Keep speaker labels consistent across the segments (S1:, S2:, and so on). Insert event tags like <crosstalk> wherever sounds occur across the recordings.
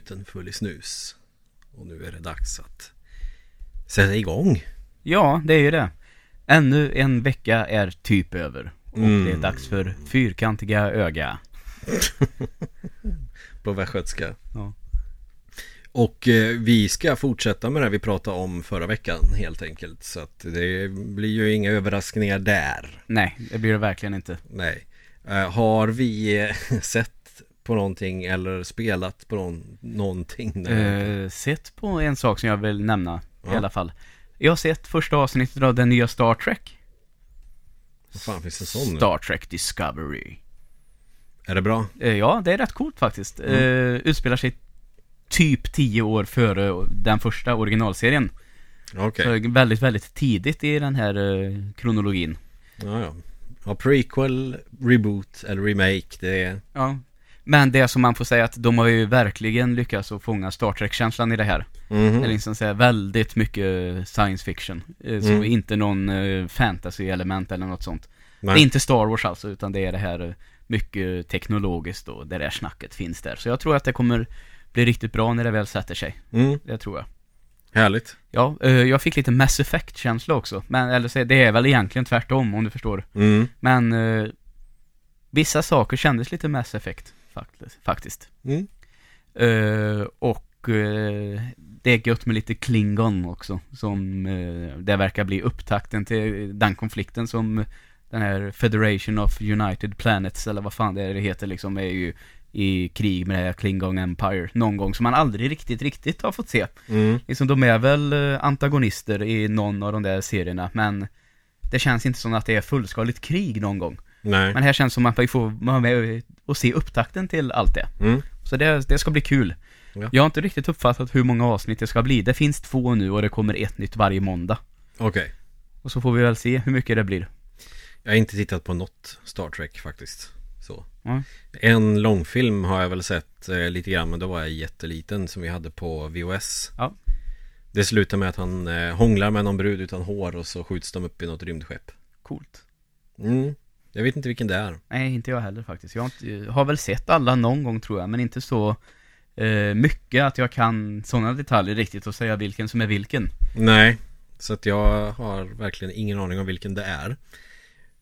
S1: stoppat truten full i snus. Och nu är det dags att sätta igång.
S2: Ja, det är ju det. Ännu en vecka är typ över. Och
S1: Mm.
S2: det är dags för fyrkantiga öga. <laughs>
S1: På västgötska.
S2: Ja.
S1: Och eh, vi ska fortsätta med det vi pratade om förra veckan helt enkelt. Så att det blir ju inga överraskningar där.
S2: Nej, det blir det verkligen inte.
S1: Nej. Eh, har vi eh, <laughs> sett på någonting eller spelat på någon, någonting?
S2: Eh, sett på en sak som jag vill nämna
S1: Ja.
S2: i alla fall. Jag har sett första avsnittet av den nya Star Trek.
S1: Vad fan finns det sån?
S2: Star Trek Discovery.
S1: Är det bra?
S2: Eh, ja, det är rätt coolt faktiskt.
S1: Mm.
S2: Eh, utspelar sig typ tio år före den första originalserien. Så väldigt, väldigt tidigt i den här eh, kronologin.
S1: Ja, ja. Ja, prequel, reboot eller remake. Det är...
S2: Ja. Men det som man får säga att de har ju verkligen lyckats att fånga Star Trek-känslan i det här.
S1: Mhm.
S2: Det är liksom säga väldigt mycket science fiction. Eh, Så
S1: Mm.
S2: inte någon eh, fantasy-element eller något sånt.
S1: Nej.
S2: Det är inte Star Wars alltså, utan det är det här eh, mycket teknologiskt och det där snacket finns där. Så jag tror att det kommer bli riktigt bra när det väl sätter sig.
S1: Mm,
S2: Det tror jag.
S1: härligt.
S2: Ja, jag fick lite Mass Effect-känsla också. Men, eller så, det är väl egentligen tvärtom om du förstår.
S1: Mm.
S2: Men vissa saker kändes lite Mass Effect faktiskt.
S1: Mm.
S2: Eh, och eh, det är gött med lite Klingon också. Som eh, det verkar bli upptakten till den konflikten som den här Federation of United Planets eller vad fan det är det heter liksom är ju i krig med det här Klingon Empire någon gång som man aldrig riktigt, riktigt har fått se.
S1: Mm.
S2: Liksom de är väl antagonister i någon av de där serierna men det känns inte som att det är fullskaligt krig någon gång.
S1: Nej.
S2: Men här känns det som att vi får vara med och se upptakten till allt det.
S1: Mm.
S2: Så det, det ska bli kul.
S1: Ja.
S2: Jag har inte riktigt uppfattat hur många avsnitt det ska bli. Det finns två nu och det kommer ett nytt varje måndag.
S1: Okej.
S2: Och så får vi väl se hur mycket det blir.
S1: Jag har inte tittat på något Star Trek faktiskt. Så.
S2: Ja.
S1: En långfilm har jag väl sett eh, lite grann men då var jag jätteliten som vi hade på VHS.
S2: Ja.
S1: Det slutar med att han eh, hånglar med någon brud utan hår och så skjuts de upp i något rymdskepp.
S2: Coolt.
S1: Mm. Jag vet inte vilken det är.
S2: Nej, inte jag heller faktiskt. Jag har, inte, har väl sett alla någon gång tror jag, men inte så eh, mycket att jag kan sådana detaljer riktigt och säga vilken som är vilken.
S1: Nej. Så att jag har verkligen ingen aning om vilken det är.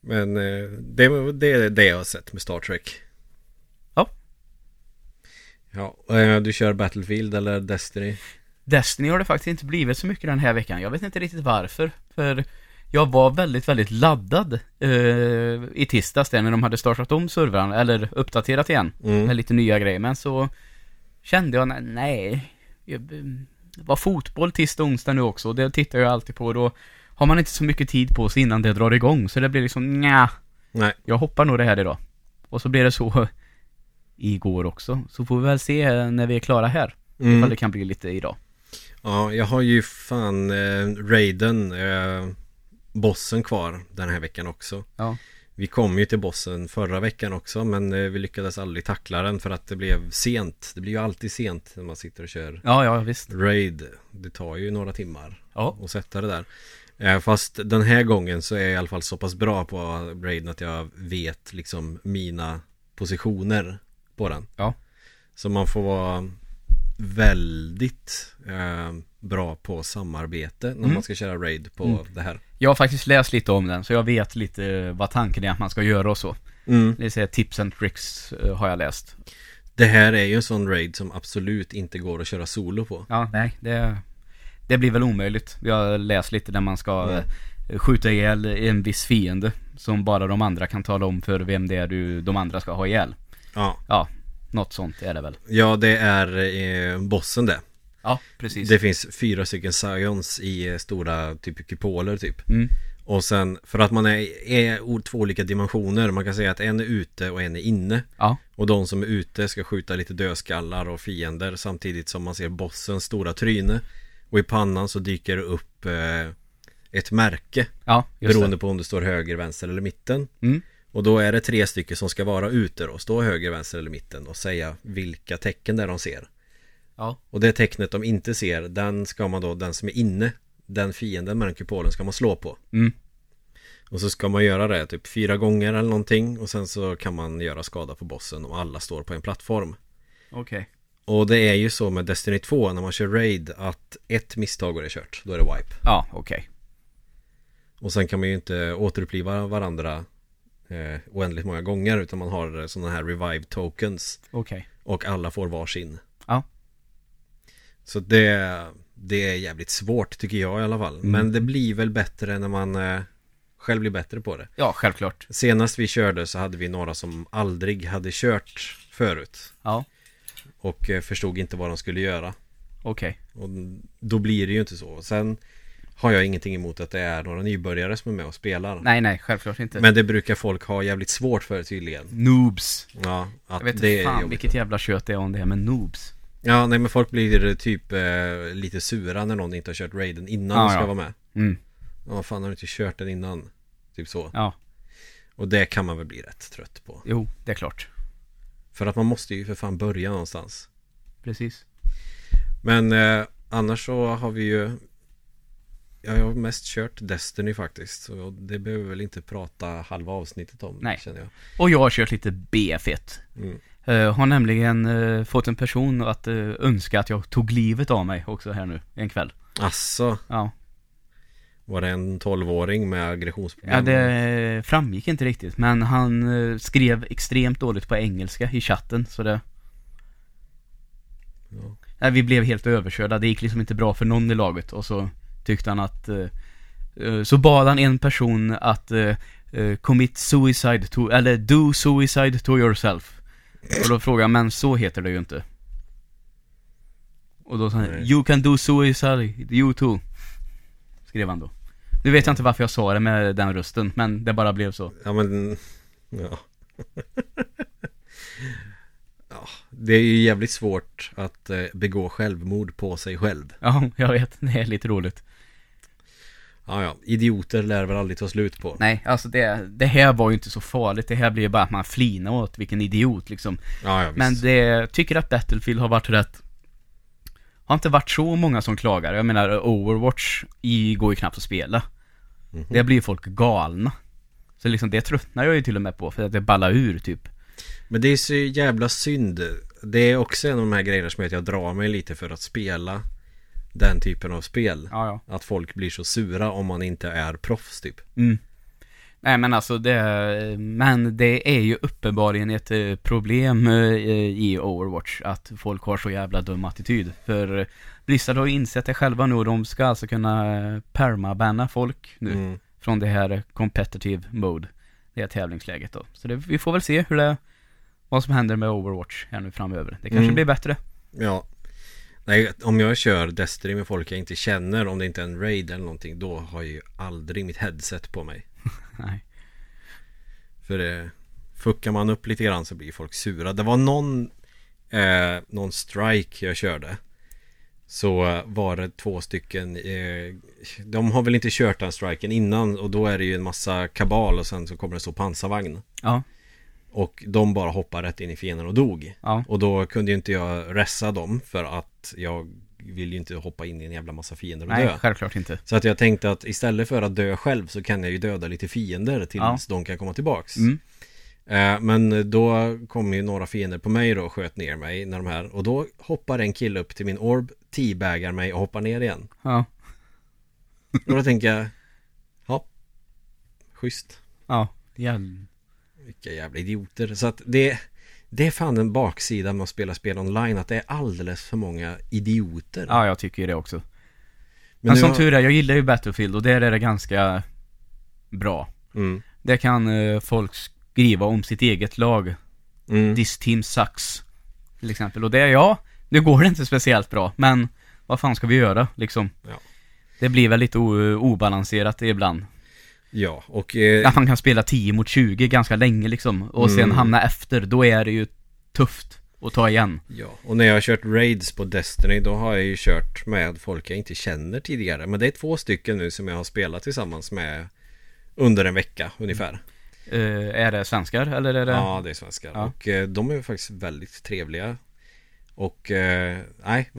S1: Men eh, det, det är det jag har sett med Star Trek.
S2: Ja.
S1: Ja, eh, du kör Battlefield eller Destiny?
S2: Destiny har det faktiskt inte blivit så mycket den här veckan. Jag vet inte riktigt varför. För jag var väldigt, väldigt laddad eh, i tisdags där när de hade startat om servrarna, eller uppdaterat igen.
S1: Mm.
S2: Med lite nya grejer. Men så kände jag, nej, det var fotboll tisdag och onsdag nu också. och Det tittar jag alltid på. Då har man inte så mycket tid på sig innan det drar igång. Så det blir liksom, nja.
S1: Nej.
S2: Jag hoppar nog det här idag. Och så blir det så <laughs> igår också. Så får vi väl se när vi är klara här.
S1: Mm.
S2: Ifall det kan bli lite idag.
S1: Ja, jag har ju fan eh, Raiden, eh, bossen kvar den här veckan också.
S2: Ja.
S1: Vi kom ju till bossen förra veckan också men eh, vi lyckades aldrig tackla den för att det blev sent. Det blir ju alltid sent när man sitter och kör
S2: Ja, ja, visst.
S1: Raid. Det tar ju några timmar
S2: Ja.
S1: att sätta det där. Eh, Fast den här gången så är jag i alla fall så pass bra på Raiden att jag vet liksom mina positioner på den.
S2: Ja.
S1: Så man får vara väldigt eh, bra på samarbete när
S2: Mm.
S1: man ska köra Raid på
S2: Mm.
S1: det här.
S2: Jag har faktiskt läst lite om den, så jag vet lite vad tanken är att man ska göra och så.
S1: Mm.
S2: Det vill säga tips and tricks eh, har jag läst.
S1: Det här är ju en sån Raid som absolut inte går att köra solo på.
S2: Ja, nej, det, det blir väl omöjligt. Jag har läst lite där man ska
S1: Mm.
S2: skjuta ihjäl en viss fiende. Som bara de andra kan tala om för vem det är du, de andra ska ha ihjäl.
S1: Ja,
S2: Ja, något sånt är det väl.
S1: ja det är eh, bossen det.
S2: Ja, precis.
S1: Det finns fyra stycken Scions i eh, stora typ kupoler typ.
S2: Mm.
S1: Och sen för att man är, är två olika dimensioner. Man kan säga att en är ute och en är inne.
S2: Ja.
S1: Och de som är ute ska skjuta lite dödskallar och fiender samtidigt som man ser bossens stora tryne. Och i pannan så dyker det upp eh, ett märke.
S2: Ja,
S1: beroende
S2: det.
S1: på om det står höger, vänster eller mitten.
S2: Mm.
S1: Och då är det tre stycken som ska vara ute och stå höger, vänster eller mitten och säga vilka tecken där de ser.
S2: Ja.
S1: Och det tecknet de inte ser, den ska man då, den som är inne, den fienden med den kupolen ska man slå på.
S2: Mm.
S1: Och så ska man göra det typ fyra gånger eller någonting och sen så kan man göra skada på bossen och alla står på en plattform.
S2: Okej.
S1: Och det är ju så med Destiny 2 när man kör Raid att ett misstag och det är kört. Då är det wipe.
S2: Ja, okej.
S1: Och sen kan man ju inte återuppliva varandra eh, oändligt många gånger utan man har sådana här revive tokens
S2: Okej.
S1: och alla får varsin. Så det, det är jävligt svårt tycker jag i alla fall.
S2: Mm.
S1: Men det blir väl bättre när man eh, själv blir bättre på det.
S2: Ja, självklart.
S1: Senast vi körde så hade vi några som aldrig hade kört förut.
S2: Ja,
S1: Och eh, förstod inte vad de skulle göra.
S2: okej.
S1: Och då blir det ju inte så. Sen har jag ingenting emot att det är några nybörjare som är med och spelar.
S2: Nej, nej, självklart inte.
S1: Men det brukar folk ha jävligt svårt för tydligen.
S2: Noobs.
S1: Ja, att
S2: Jag vet
S1: det
S2: inte
S1: är
S2: fan vilket jävla kött det är om det är med noobs.
S1: Ja, nej men folk blir typ eh, lite sura när någon inte har kört raiden innan
S2: Ja,
S1: de ska
S2: ja.
S1: vara med.
S2: Mm.
S1: Ja, fan har du inte kört den innan? Typ så.
S2: Ja,
S1: Och det kan man väl bli rätt trött på.
S2: jo, det är klart.
S1: För att man måste ju för fan börja någonstans.
S2: Precis.
S1: Men eh, annars så har vi ju ja, Jag har mest kört Destiny faktiskt Så det behöver vi väl inte prata halva avsnittet om
S2: Nej.
S1: känner jag
S2: Och jag har kört lite BF1.
S1: mm.
S2: Uh, har nämligen eh, fått en person att eh, önska att jag tog livet av mig också här nu, en kväll.
S1: Asså,
S2: Ja.
S1: var det en 12-åring med aggressionsproblem?
S2: Ja, det framgick inte riktigt, men han eh, skrev extremt dåligt på engelska i chatten, så det...
S1: Ja.
S2: Nej, vi blev helt överkörda, det gick liksom inte bra för någon i laget och så tyckte han att... eh, eh, så bad han en person att eh, eh, commit suicide to, eller do suicide to yourself. Och då frågade jag, men så heter det ju inte. Och då sa han,
S1: Nej.
S2: you can do suicide, you too. Skrev han då. Nu vet jag inte varför jag sa det med den rösten, men det bara blev så.
S1: Ja men Ja Ja, det är ju jävligt svårt att eh, begå självmord på sig själv
S2: Ja, jag vet, det är lite roligt.
S1: Ja ja, idioter lär väl aldrig ta slut på
S2: Nej, alltså det, det här var ju inte så farligt. Det här blir ju bara att man flinar åt vilken idiot liksom.
S1: Ja ja
S2: Men det, tycker att Battlefield har varit rätt Har inte varit så många som klagar. Jag menar Overwatch i, går ju knappt att spela.
S1: Mhm.
S2: Det blir folk galna. Så liksom det tröttnar jag ju till och med på för att det ballar ur typ.
S1: Men det är så jävla synd Det är också en av de här grejerna som gör att jag drar mig lite för att spela Den typen av spel
S2: Ja, ja.
S1: Att folk blir så sura om man inte är proffs typ
S2: Mm. Nej men alltså det, men det är ju uppenbarligen ett eh, problem eh, i Overwatch att folk har så jävla dum attityd. För Blizzard har ju insett det själva nu och de ska alltså kunna permabanna folk nu
S1: mm.
S2: från det här competitive mode. Det är tävlingsläget då. Så det, vi får väl se hur det, vad som händer med Overwatch här nu framöver. Det kanske
S1: Mm.
S2: blir bättre.
S1: Ja Nej, om jag kör Destiny med folk jag inte känner Om det inte är en raid eller någonting Då har jag ju aldrig mitt headset på mig. <laughs>
S2: Nej.
S1: För det Fuckar man upp lite grann så blir folk sura. Det var någon eh, Någon strike jag körde. Så eh, var det två stycken eh, De har väl inte kört den striken innan Och då är det ju en massa kabal Och sen så kommer det så pansarvagn.
S2: Ja,
S1: Och de bara hoppar rätt in i fienden och dog.
S2: Ja,
S1: Och då kunde ju inte jag ressa dem För att jag vill ju inte hoppa in i en jävla massa fiender och
S2: nej
S1: dö.
S2: självklart inte.
S1: Så att jag tänkte att istället för att dö själv Så kan jag ju döda lite fiender tills
S2: Ja.
S1: de kan komma tillbaks.
S2: Mm.
S1: Eh, Men då kom ju några fiender på mig då och sköt ner mig när de här Och då hoppar en kille upp till min orb Teabagar mig och hoppar ner igen.
S2: Ja, <laughs>
S1: Och då tänker jag Ja Schysst.
S2: Ja, jävla
S1: Vilka jävla idioter. Så att det Det är fan en baksida med att spela spel online Att det är alldeles för många idioter
S2: Ja, jag tycker ju det också. Men,
S1: Men
S2: som
S1: har-
S2: tur är, jag gillar ju Battlefield och där är det ganska bra.
S1: mm.
S2: Där kan eh, folk skriva om sitt eget lag.
S1: Mm.
S2: This team sucks. Till exempel. Och det, ja, nu går det inte speciellt bra. Men vad fan ska vi göra liksom?
S1: Ja.
S2: Det blir väl lite obalanserat ibland.
S1: Ja, och eh,
S2: Att man kan spela 10 mot 20 ganska länge liksom. Och sen
S1: Mm.
S2: hamna efter, då är det ju tufft att ta igen.
S1: Ja, och när jag har kört raids på Destiny då har jag ju kört med folk jag inte känner tidigare. Men det är två stycken nu som jag har spelat tillsammans med under en vecka ungefär.
S2: Eh, är det svenskar eller är det?
S1: Ja, det är svenskar.
S2: Ja.
S1: Och eh, de är faktiskt väldigt trevliga. Och eh, nej,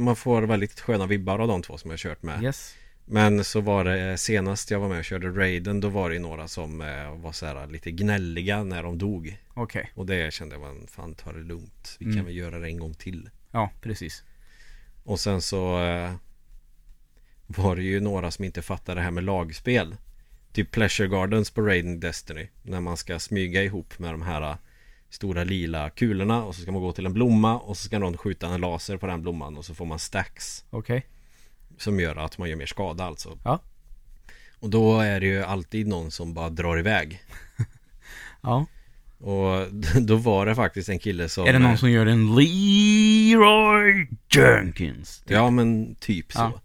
S1: man får väldigt sköna vibbar av de två som jag har kört med.
S2: Yes.
S1: Men så var det senast jag var med och körde raiden då var det några som eh, var så här lite gnälliga när de dog.
S2: Okej.
S1: Och det kände man, fan ta det lugnt. Vi kan
S2: Mm.
S1: väl göra det en gång till.
S2: Ja, precis.
S1: Och sen så eh, var det ju några som inte fattade det här med lagspel. Typ Pleasure Gardens på Raiden Destiny. När man ska smyga ihop med de här eh, stora lila kulorna och så ska man gå till en blomma och så ska någon skjuta en laser på den blomman och så får man stacks.
S2: Okej.
S1: Som gör att man gör mer skada alltså.
S2: Ja.
S1: Och då är det ju alltid någon som bara drar iväg. <laughs>
S2: Ja.
S1: Och <laughs> då var det faktiskt en kille som...
S2: Är det någon som gör en Leroy Jenkins? typ?
S1: Ja men typ så.
S2: Ja.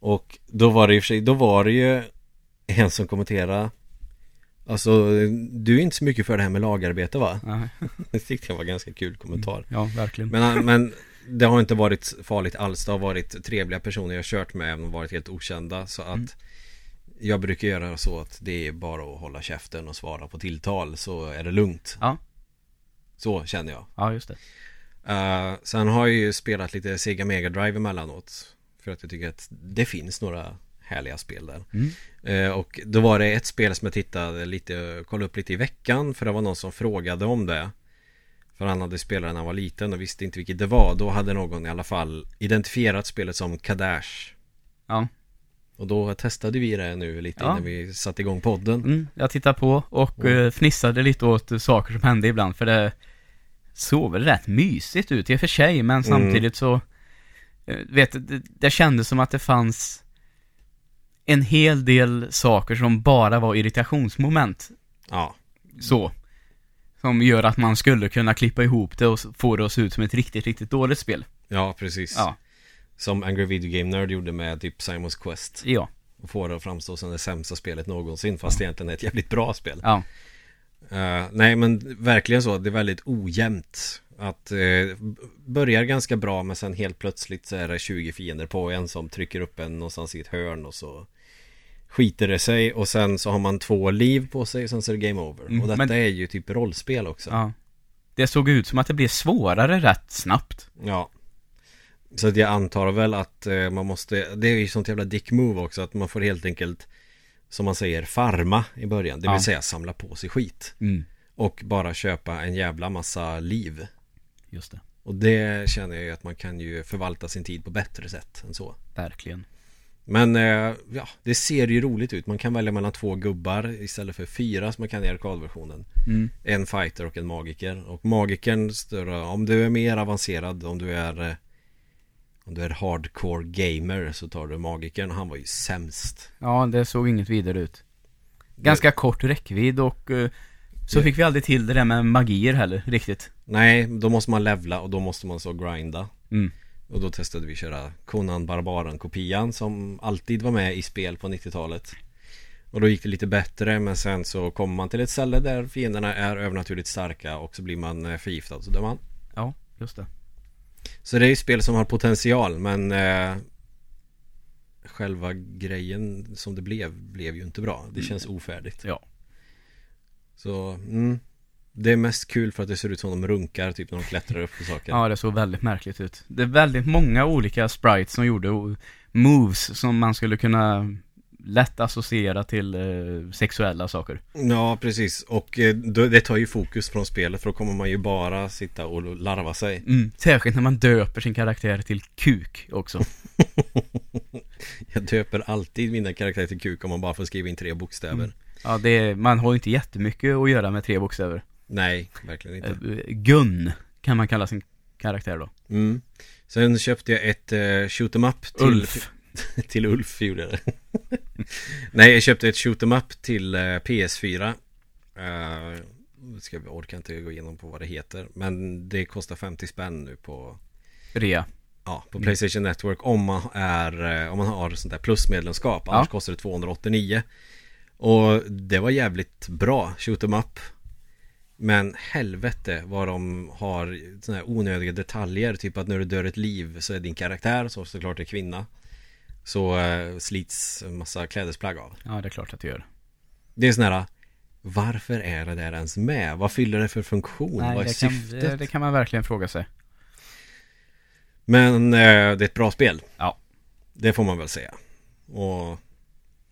S1: Och då var det i och för sig, då var det ju en som kommenterade Alltså du är inte så mycket för det här med lagarbete va?
S2: Nej. <laughs>
S1: Det tyckte jag var en ganska kul kommentar.
S2: Ja, verkligen.
S1: Men, men det har inte varit farligt alls. Det har varit trevliga personer jag kört med även om de varit helt okända. Så att
S2: Mm.
S1: jag brukar göra så att det är bara att hålla käften och svara på tilltal så är det lugnt.
S2: Ja.
S1: Så känner jag.
S2: Ja, just det.
S1: Uh, sen har jag ju spelat lite Sega Mega Drive emellanåt. För att jag tycker att det finns några härliga spel där.
S2: Mm.
S1: Eh, och då var det ett spel som jag tittade lite, kollade upp lite i veckan för det var någon som frågade om det. För han hade spelat när han var liten och visste inte vilket det var. Då hade någon i alla fall identifierat spelet som Kadash.
S2: Ja.
S1: Och då testade vi det nu lite
S2: Ja.
S1: innan vi satte igång podden.
S2: Mm, jag tittade på och
S1: Mm.
S2: eh, fnissade lite åt saker som hände ibland för det såg väl rätt mysigt ut i och för sig men
S1: Mm.
S2: samtidigt så eh, vet det, det kändes som att det fanns en hel del saker som bara var irritationsmoment
S1: Ja,
S2: så som gör att man skulle kunna klippa ihop det och få det att se ut som ett riktigt, riktigt dåligt spel.
S1: ja precis.
S2: Ja,
S1: Som Angry Video Game Nerd gjorde med typ Simons Quest.
S2: ja,
S1: Och få det att framstå som det sämsta spelet någonsin fast det egentligen är ett jävligt bra spel.
S2: ja,
S1: Eh, nej men verkligen så, det är väldigt ojämnt. Att uh, börjar ganska bra men sen helt plötsligt så är det 20 fiender på en som trycker upp en någonstans i ett hörn och så skiter det sig och sen så har man två liv på sig och sen så är det game over.
S2: Mm,
S1: och detta
S2: men-
S1: är ju typ rollspel också.
S2: ja. Det såg ut som att det blev svårare rätt snabbt.
S1: Ja. Så att jag antar väl att eh, man måste, det är ju sånt jävla dick move också att man får helt enkelt som man säger farma i början, det vill
S2: Ja.
S1: säga samla på sig skit.
S2: Mm,
S1: Och bara köpa en jävla massa liv.
S2: just det.
S1: Och det känner jag ju att man kan ju förvalta sin tid på bättre sätt än så.
S2: Verkligen.
S1: Men eh, ja, det ser ju roligt ut. Man kan välja mellan två gubbar istället för fyra som man kan i arkadversionen.
S2: Mm.
S1: En fighter och en magiker. Och magikern större, om du är mer avancerad, om du är eh, om du är hardcore gamer så tar du magikern. Han var ju sämst.
S2: Ja, det såg inget vidare ut. Ganska kort räckvidd och eh, så fick vi aldrig till det där med magier heller, riktigt.
S1: Nej, då måste man levla och då måste man så grinda.
S2: Mm.
S1: Och då testade vi köra Conan Barbaren-kopian som alltid var med i spel på 90-talet. Och då gick det lite bättre men sen så kommer man till ett ställe där fienderna är övernaturligt starka och så blir man eh, förgiftad så dör man.
S2: Ja, just det.
S1: Så det är ju spel som har potential men eh, Själva grejen som det blev blev ju inte bra. Det känns ofärdigt.
S2: Ja.
S1: Så mm, Det är mest kul för att det ser ut som de runkar typ när de klättrar upp på saker.
S2: Ja, det såg väldigt märkligt ut. Det är väldigt många olika sprites som gjorde moves som man skulle kunna lätt associera till eh, sexuella saker.
S1: Ja, precis. Och eh, det tar ju fokus från spelet för då kommer man ju bara sitta och larva sig.
S2: Mm. Särskilt när man döper sin karaktär till kuk också. <laughs>
S1: Jag döper alltid mina karaktärer till kuk om man bara får skriva in tre bokstäver.
S2: Mm. Ja, det är, man har ju inte jättemycket att göra med tre bokstäver.
S1: Nej, verkligen inte.
S2: Eh, Gun kan man kalla sin karaktär då.
S1: Mm. Sen köpte jag ett uh, shoot 'em up till
S2: Ulf. <laughs>
S1: Till Ulf gjorde jag det. <laughs> Nej, jag köpte ett shoot 'em up till eh, PS4. Uh, ska vi orkar inte gå igenom på vad det heter. Men det kostar 50 spänn nu på
S2: Rea.
S1: Ja, på
S2: Mm.
S1: Playstation Network om man är Om man har sånt där plusmedlemskap Annars
S2: Ja.
S1: kostar det 289 Och det var jävligt bra Shoot 'em up Men helvete vad de har Såna här onödiga detaljer Typ att när du dör ett liv så är din karaktär Som såklart är kvinna Så eh, slits en massa klädesplagg av
S2: Ja, det är klart att det gör.
S1: Det är sån här Varför är det där ens med? Vad fyller det för funktion? vad är
S2: det, kan,
S1: syftet?
S2: det, det kan man verkligen fråga sig.
S1: Men eh, det är ett bra spel.
S2: Ja.
S1: Det får man väl säga. Och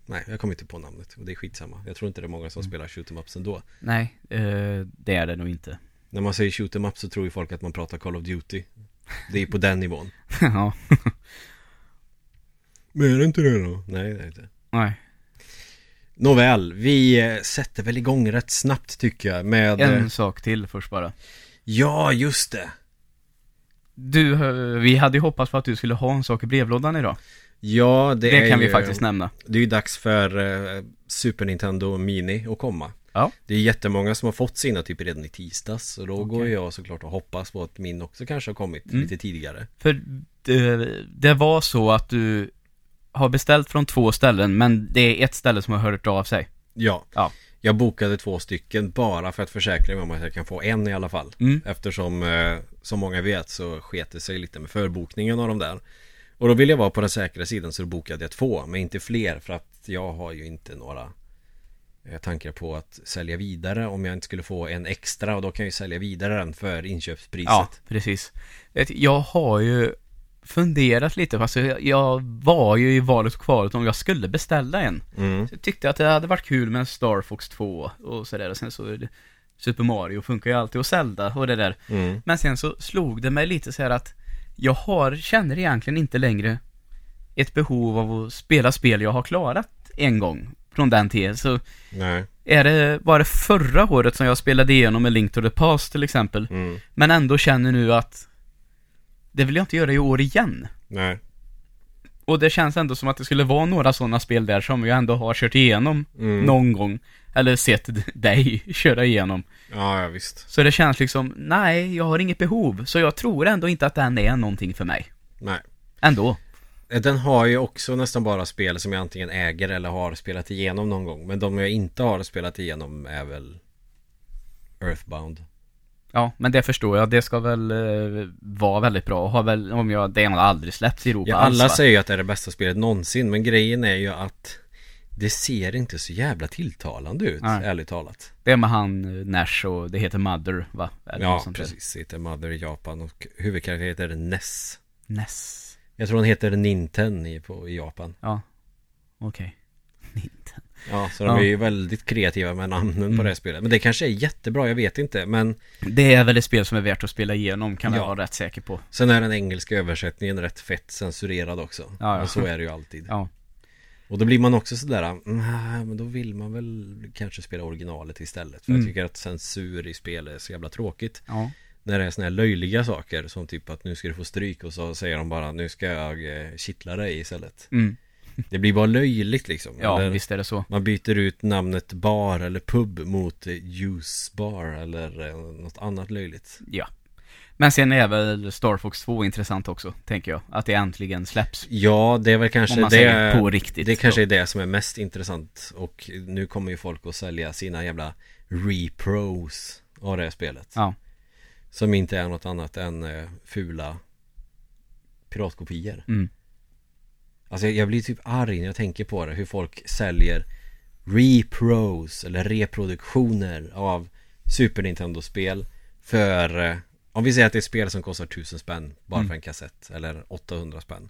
S1: Nej, jag kommer inte på namnet och det är skitsamma. Jag tror inte det är många som
S2: Mm.
S1: spelar shoot 'em ups ändå.
S2: Nej, eh, det är det nog inte.
S1: När man säger shoot 'em up så tror ju folk att man pratar Call of Duty. Det är på den nivån. <laughs>
S2: ja,
S1: Men är det inte det då? Nej, det är inte.
S2: nej.
S1: Nåväl, vi eh, sätter väl igång rätt snabbt tycker jag med...
S2: En
S1: eh,
S2: sak till först bara.
S1: Ja, just det!
S2: Du, eh, vi hade ju hoppats på att du skulle ha en sak i brevlådan idag.
S1: Ja, det,
S2: Det, kan
S1: ju,
S2: vi faktiskt nämna.
S1: Det är ju dags för eh, Super Nintendo Mini att komma.
S2: Ja.
S1: Det är jättemånga som har fått sina typ redan i tisdags. Och då
S2: Okej.
S1: går jag såklart och hoppas på att min också kanske har kommit
S2: Mm.
S1: lite tidigare.
S2: För det, det var så att du har beställt från två ställen, men det är ett ställe som har hört av sig.
S1: Ja.
S2: Ja.
S1: Jag bokade två stycken bara för att försäkra mig om att jag kan få en i alla fall.
S2: Mm.
S1: Eftersom, eh, som många vet, så sket det sig lite med förbokningen av de där. Och då ville jag vara på den säkra sidan så då bokade jag två, men inte fler för att jag har ju inte några eh, tankar på att sälja vidare om jag inte skulle få en extra och då kan jag ju sälja vidare den för inköpspriset.
S2: Ja, precis. Jag har ju funderat lite, fast jag, jag var ju i valet och kvalet om jag skulle beställa en.
S1: Mm.
S2: Så jag tyckte att det hade varit kul med en Star Fox 2 och sådär. Och sen så Super Mario funkar ju alltid och Zelda och det där.
S1: Mm.
S2: Men sen så slog det mig lite så här att jag har, känner egentligen inte längre ett behov av att spela spel jag har klarat en gång från den tiden. Så
S1: Nej.
S2: är det, var det förra året som jag spelade igenom en Link to the Past till exempel.
S1: Mm.
S2: Men ändå känner nu att det vill jag inte göra i år igen.
S1: Nej.
S2: Och det känns ändå som att det skulle vara några sådana spel där som jag ändå har kört igenom
S1: Mm.
S2: någon gång. Eller sett dig <laughs> köra igenom.
S1: Ja, ja, visst.
S2: Så det känns liksom, nej, jag har inget behov. Så jag tror ändå inte att den är någonting för mig.
S1: Nej.
S2: Ändå.
S1: Den har ju också nästan bara spel som jag antingen äger eller har spelat igenom någon gång. Men de jag inte har spelat igenom är väl Earthbound.
S2: Ja, men det förstår jag. Det ska väl eh, vara väldigt bra. Har väl, om jag, det har aldrig släppts i Europa
S1: Ja,
S2: alls,
S1: alla
S2: va?
S1: säger ju att det är det bästa spelet någonsin. Men grejen är ju att det ser inte så jävla tilltalande ut,
S2: Nej.
S1: ärligt talat.
S2: Det är med han eh, Nash och det heter Mother, va? Eller
S1: Ja, precis. Det heter Mother i Japan och huvudkaraktären heter Ness.
S2: Ness.
S1: Jag tror han heter Ninten i, på, i Japan.
S2: Ja. Okej. Nintendo.
S1: Ja, så de
S2: Ja.
S1: är ju väldigt kreativa med namnen på
S2: Mm.
S1: det här spelet. Men det kanske är jättebra, jag vet inte. Men
S2: Det är väl ett spel som är värt att spela igenom, kan jag
S1: Ja.
S2: vara rätt säker på.
S1: sen är den engelska översättningen rätt fett censurerad också.
S2: Ja, ja.
S1: Men så är det ju alltid.
S2: Ja.
S1: Och då blir man också sådär, "Mm, men då vill man väl kanske spela originalet istället. För
S2: Mm.
S1: jag tycker att censur i spel är så jävla tråkigt.
S2: Ja.
S1: När det är såna här löjliga saker som typ att nu ska du få stryk och så säger de bara nu ska jag eh, kittla dig istället.
S2: Mm.
S1: Det blir bara löjligt liksom.
S2: Ja,
S1: Eller
S2: visst är det så.
S1: Man byter ut namnet bar eller pub mot juice bar eller eh, något annat löjligt.
S2: Ja. Men sen är väl Star Fox 2 intressant också, tänker jag. Att det äntligen släpps.
S1: Ja, det är väl kanske
S2: Om man
S1: det.
S2: säger på riktigt.
S1: Det kanske är det som är mest intressant och nu kommer ju folk att sälja sina jävla repros av det här spelet.
S2: Ja.
S1: Som inte är något annat än eh, fula piratkopior.
S2: Mm.
S1: Alltså jag blir typ arg när jag tänker på det, hur folk säljer repros eller reproduktioner av Super Nintendo-spel för eh, om vi säger att det är ett spel som kostar 1000 spänn bara
S2: Mm.
S1: för en kassett eller 800 spänn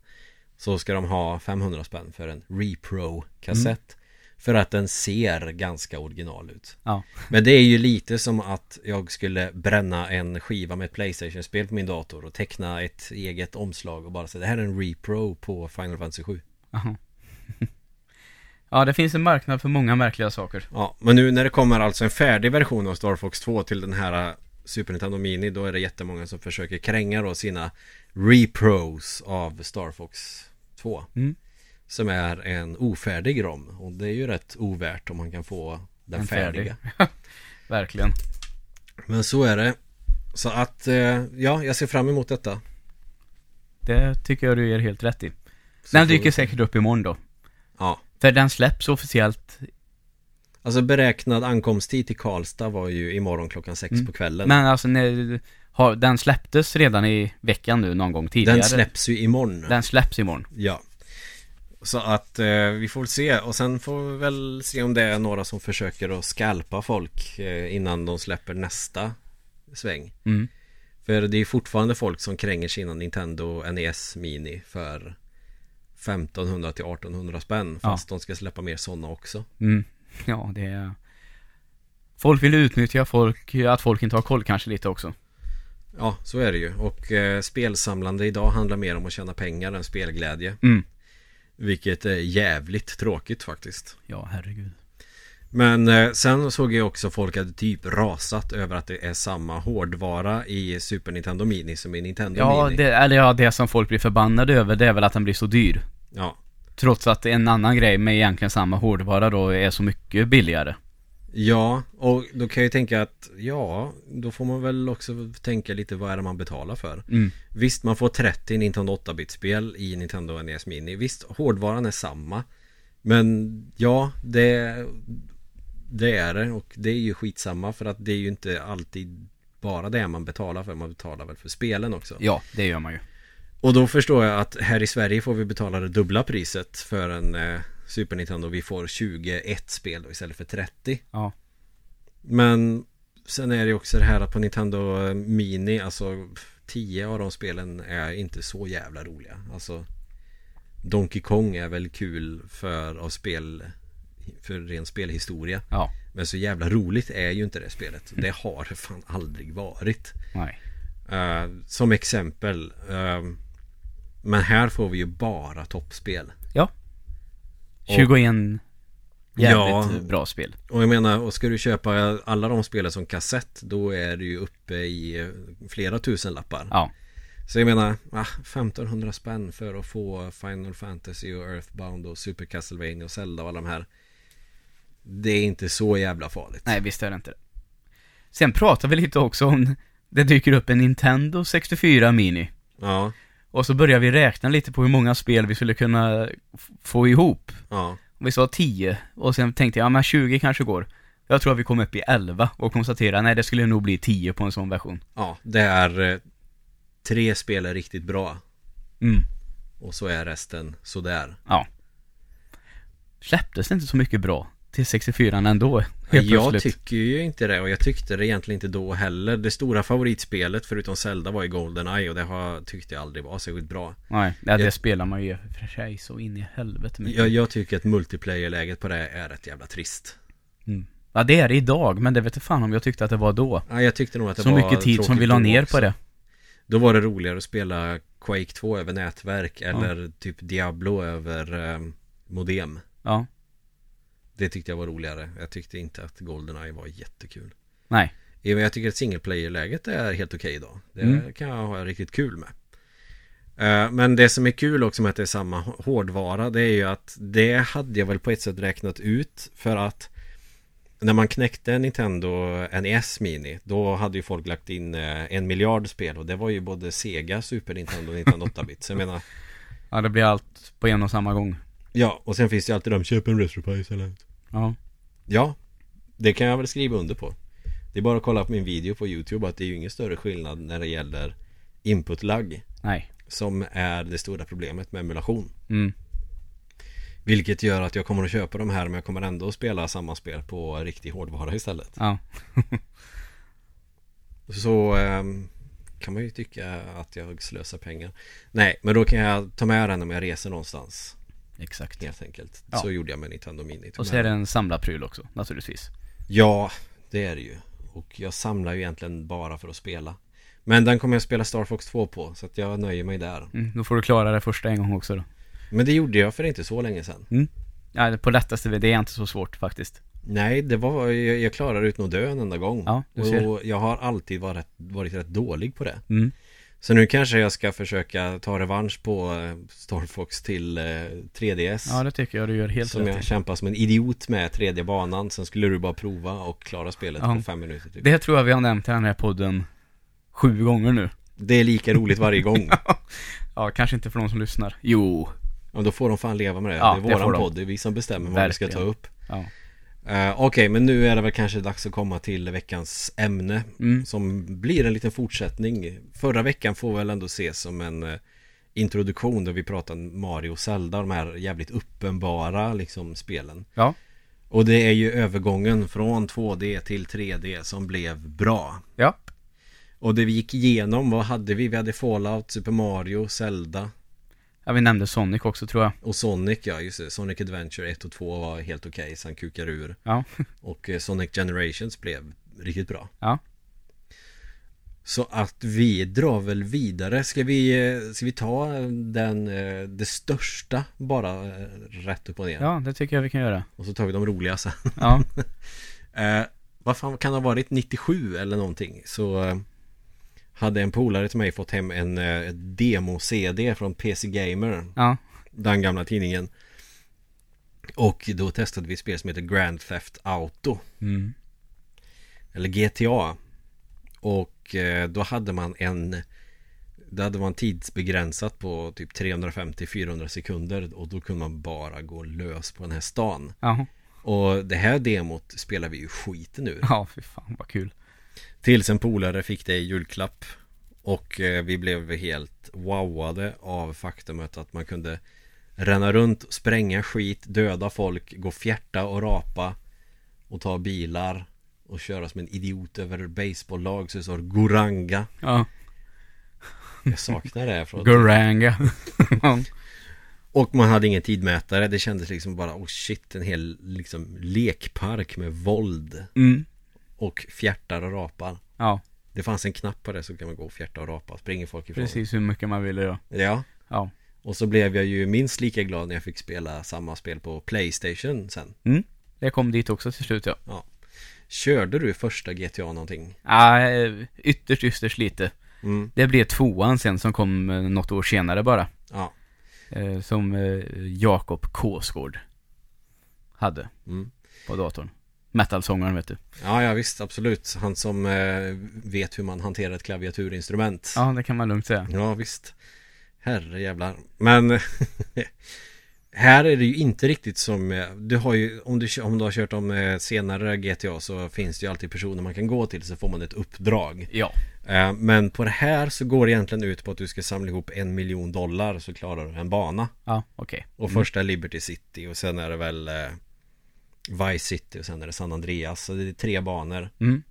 S1: så ska de ha 500 spänn för en repro-kassett för att den ser ganska original ut.
S2: Ja.
S1: Men det är ju lite som att jag skulle bränna en skiva med ett Playstation-spel på min dator och teckna ett eget omslag och bara säga det här är en repro på Final Fantasy 7.
S2: Aha. <laughs> ja, det finns en marknad för många märkliga saker.
S1: Ja, men nu när det kommer alltså en färdig version av Star Fox 2 till den här äh, Super Nintendo Mini då är det jättemånga som försöker kränga då sina repros av Star Fox 2
S2: Mm.
S1: Som är en ofärdig ROM och det är ju rätt ovärt om man kan få den
S2: En färdig.
S1: färdiga <laughs>
S2: Verkligen.
S1: Men så är det Så att, eh, ja, jag ser fram emot detta
S2: Det tycker jag du ger helt rätt i.
S1: Så
S2: Den dyker
S1: vi-
S2: säkert upp imorgon då.
S1: Ja
S2: För den släpps officiellt.
S1: Alltså beräknad ankomsttid till Karlstad var ju imorgon klockan sex
S2: Mm.
S1: på kvällen
S2: Men alltså när, har, den släpptes redan i veckan nu någon gång tidigare.
S1: Den släpps ju imorgon
S2: Den släpps imorgon.
S1: Ja Så att eh, vi får väl se och sen får vi väl se om det är några som försöker att skalpa folk eh, innan de släpper nästa sväng
S2: Mm.
S1: För det är fortfarande folk som kränger sina Nintendo NES Mini för 1500 till 1800 spänn
S2: Ja.
S1: Fast de ska släppa mer sådana också
S2: Mm. <laughs> Ja, det är... Folk vill utnyttja folk, att folk inte har koll kanske lite också.
S1: Ja, så är det ju. Och eh, spelsamlande idag handlar mer om att tjäna pengar än spelglädje.
S2: Mm.
S1: Vilket är jävligt tråkigt faktiskt.
S2: Ja, herregud.
S1: Men eh, sen såg jag också folk hade typ rasat över att det är samma hårdvara i Super Nintendo Mini som i Nintendo
S2: Ja,
S1: Mini.
S2: det, eller ja, det som folk blir förbannade över det är väl att den blir så dyr.
S1: Ja.
S2: Trots att en annan grej med egentligen samma hårdvara då är så mycket billigare.
S1: Ja, och då kan jag ju tänka att ja, då får man väl också tänka lite vad är det man betalar för.
S2: Mm.
S1: Visst, man får 30 Nintendo 8-bit-spel i Nintendo NES Mini. Visst, hårdvaran är samma. Men ja, det, det är det och det är ju skitsamma för att det är ju inte alltid bara det man betalar för. Man betalar väl för spelen också.
S2: Ja, det gör man ju.
S1: Och då förstår jag att här i Sverige får vi betala det dubbla priset för en eh, Super Nintendo. Vi får 21 spel då istället för 30.
S2: Ja.
S1: Men sen är det också det här att på Nintendo Mini, alltså 10 av de spelen är inte så jävla roliga. Alltså Donkey Kong är väl kul för av spel för ren spelhistoria.
S2: Ja.
S1: Men så jävla roligt är ju inte det spelet. Det har fan aldrig varit.
S2: Nej.
S1: Eh, som exempel. eh, men här får vi ju bara toppspel.
S2: Ja.
S1: Och-
S2: 21 jävligt
S1: Ja.
S2: bra spel.
S1: Och jag menar, och ska du köpa alla de spelen som kassett Då är du ju uppe i flera tusen lappar
S2: Ja.
S1: Så jag menar, ah, 1500 spänn för att få Final Fantasy och Earthbound och Super Castlevania och Zelda och alla de här Det är inte så jävla farligt
S2: Nej, visst är det inte det. Sen pratar vi lite också om, det dyker upp en Nintendo 64 Mini.
S1: Ja,
S2: Och så börjar vi räkna lite på hur många spel vi skulle kunna få ihop.
S1: ja,
S2: vi sa 10, och sen tänkte jag, ja men 20 kanske går. Jag tror att vi kom upp i 11 och konstaterade, nej det skulle nog bli 10 på en sån version.
S1: ja Det är eh, Tre spel är riktigt bra
S2: Mm,
S1: Och så är resten sådär
S2: ja. Släpptes det inte så mycket bra till 64 ändå? Helt
S1: Jag
S2: plötsligt.
S1: tycker ju inte det och jag tyckte det egentligen inte då heller Det stora favoritspelet förutom Zelda var ju Goldeneye och det har, tyckte jag aldrig var särskilt bra
S2: Nej, det
S1: Jag-
S2: spelar man ju för sig så in i helvete mycket.
S1: Jag, jag tycker att multiplayer-läget på det är rätt jävla trist
S2: Mm. Ja, det är det idag, men det vet jag fan om jag tyckte att det var då.
S1: ja, Jag tyckte nog att det
S2: Så
S1: var
S2: mycket tid som vi la ner
S1: också.
S2: på det.
S1: Då var det roligare att spela Quake 2 över nätverk eller typ Diablo över eh, modem
S2: Ja.
S1: Det tyckte jag var roligare Jag tyckte inte att Goldeneye var jättekul
S2: Nej.
S1: Även Jag tycker att single player-läget är helt okej idag Det
S2: Mm.
S1: kan jag ha riktigt kul med Eh, Men det som är kul också med att det är samma hårdvara Det är ju att det hade jag väl på ett sätt räknat ut För att När man knäckte Nintendo NES Mini Då hade ju folk lagt in eh, en miljard spel Och det var ju både Sega, Super Nintendo och Nintendo 8-bit Så jag menar
S2: Ja, det blir allt på en och samma gång.
S1: Ja, och sen finns det ju alltid de Köp en eller
S2: Ja.
S1: Ja, det kan jag väl skriva under på Det är bara att kolla på min video på YouTube att det är ju ingen större skillnad när det gäller input lag
S2: Nej.
S1: Som är det stora problemet med emulation
S2: Mm.
S1: Vilket gör att jag kommer att köpa de här men jag kommer ändå att spela samma spel på riktig hårdvara istället
S2: Ja. <laughs>
S1: Så ehm, kan man ju tycka att jag slösar pengar Nej, men då kan jag ta med den om jag reser någonstans
S2: Exakt.
S1: Helt enkelt
S2: Ja.
S1: Så gjorde jag med Nintendo Mini
S2: Och så är det en samlarpryl också, naturligtvis.
S1: Ja, det är det ju Och jag samlar ju egentligen bara för att spela Men den kommer jag spela Star Fox 2 på Så att jag nöjer mig där
S2: Mm, då får du klara det första en gång också då.
S1: Men det gjorde jag för inte så länge sedan
S2: Ja, på lättaste, det är inte så svårt faktiskt.
S1: Nej, det var, jag, jag klarade utan att dö en enda gång
S2: Ja, du ser.
S1: Och jag har alltid varit, varit rätt dålig på det
S2: Mm.
S1: Så nu kanske jag ska försöka ta revansch på eh, Star Fox till eh, 3DS
S2: Ja, det tycker jag du gör helt
S1: Som
S2: rätt
S1: jag
S2: i.
S1: kämpar som en idiot med tredje banan Sen skulle du bara prova och klara spelet
S2: Ja.
S1: på fem minuter typ.
S2: Det tror jag vi har nämnt i den här podden sju gånger nu.
S1: det är lika roligt varje gång <laughs>
S2: Ja, kanske inte för de som lyssnar. Jo.
S1: Ja, då får de fan leva med det.
S2: Ja,
S1: det är
S2: det
S1: våran
S2: de.
S1: podd, det är vi som bestämmer vad vi ska ta
S2: Verkligen.
S1: upp.
S2: Ja.
S1: Eh, Okej, men nu är det väl kanske dags att komma till veckans ämne.
S2: Mm.
S1: Som blir en liten fortsättning. Förra veckan får väl ändå ses som en eh, introduktion där vi pratade Mario och Zelda, de här jävligt uppenbara liksom spelen.
S2: Ja.
S1: Och det är ju övergången från 2D till 3D som blev bra.
S2: Ja.
S1: Och det vi gick igenom, vad hade vi? Vi hade Fallout, Super Mario, Zelda
S2: Ja, vi nämnde Sonic också tror jag.
S1: och Sonic, ja just det. Sonic Adventure 1 och 2 var helt okej, sen kukar ur.
S2: Ja. <laughs>
S1: Och eh, Sonic Generations blev riktigt bra.
S2: Ja.
S1: Så att vi drar väl vidare. Ska vi, eh, ska vi ta den, eh, det största bara rätt upp och ner?
S2: Ja, det tycker jag vi kan göra.
S1: Och så tar vi de roliga sen.
S2: Ja, <laughs>
S1: Eh, vad fan kan det ha varit 97 eller någonting så hade en polare till mig fått hem en eh, demo-CD från PC Gamer.
S2: Ja,
S1: Den gamla tidningen. Och då testade vi ett spel som heter Grand Theft Auto.
S2: Mm.
S1: Eller GTA Och eh, då hade man en Då hade man tidsbegränsat på typ 350-400 sekunder Och då kunde man bara gå lös på den här stan.
S2: Ja,
S1: Och det här demot spelar vi ju skiten ur
S2: ja, fy fan vad kul.
S1: Tills en polare fick det i julklapp. Och eh, vi blev helt wowade av faktumet att man kunde Ränna runt, spränga skit, döda folk, gå fjärta och rapa Och ta bilar Och köra som en idiot över baseballlag så det står Goranga.
S2: Ja,
S1: Jag saknar det från
S2: Goranga. <laughs>
S1: Och man hade ingen tidmätare. Det kändes liksom bara oh shit En hel liksom lekpark med våld.
S2: Mm.
S1: Och fjärtar och rapar
S2: Ja,
S1: Det fanns en knapp på det så kan man gå och fjärta och rapa Springer folk ifrån
S2: precis hur mycket man ville då.
S1: Ja
S2: Ja.
S1: Och så blev jag ju minst lika glad när jag fick spela samma spel på Playstation sen
S2: Mm. Det kom dit också till slut ja.
S1: Körde du första GTA någonting?
S2: Ja, eh, ytterst, ytterst lite.
S1: Mm,
S2: Det blev tvåan sen som kom eh, något år senare bara.
S1: ja
S2: Eh, som eh, Jakob Kåsgård hade
S1: mm.
S2: på datorn. Metal-sångaren vet du.
S1: Ja, ja visst, absolut Han som eh, vet hur man hanterar ett klaviaturinstrument
S2: Ja, det kan man lugnt säga.
S1: Ja, visst Herre jävlar Men <laughs> Här är det ju inte riktigt som eh, Du har ju Om du, om du har kört om eh, senare GTA så finns det ju alltid personer man kan gå till så får man ett uppdrag
S2: Ja.
S1: Eh, Men på det här så går det egentligen ut på att du ska samla ihop en miljon dollar så klarar du en bana
S2: Ja, okej.
S1: Och första är Liberty City och sen är det väl eh, Vice City och sen är det San Andreas Så det är tre banor
S2: Mm.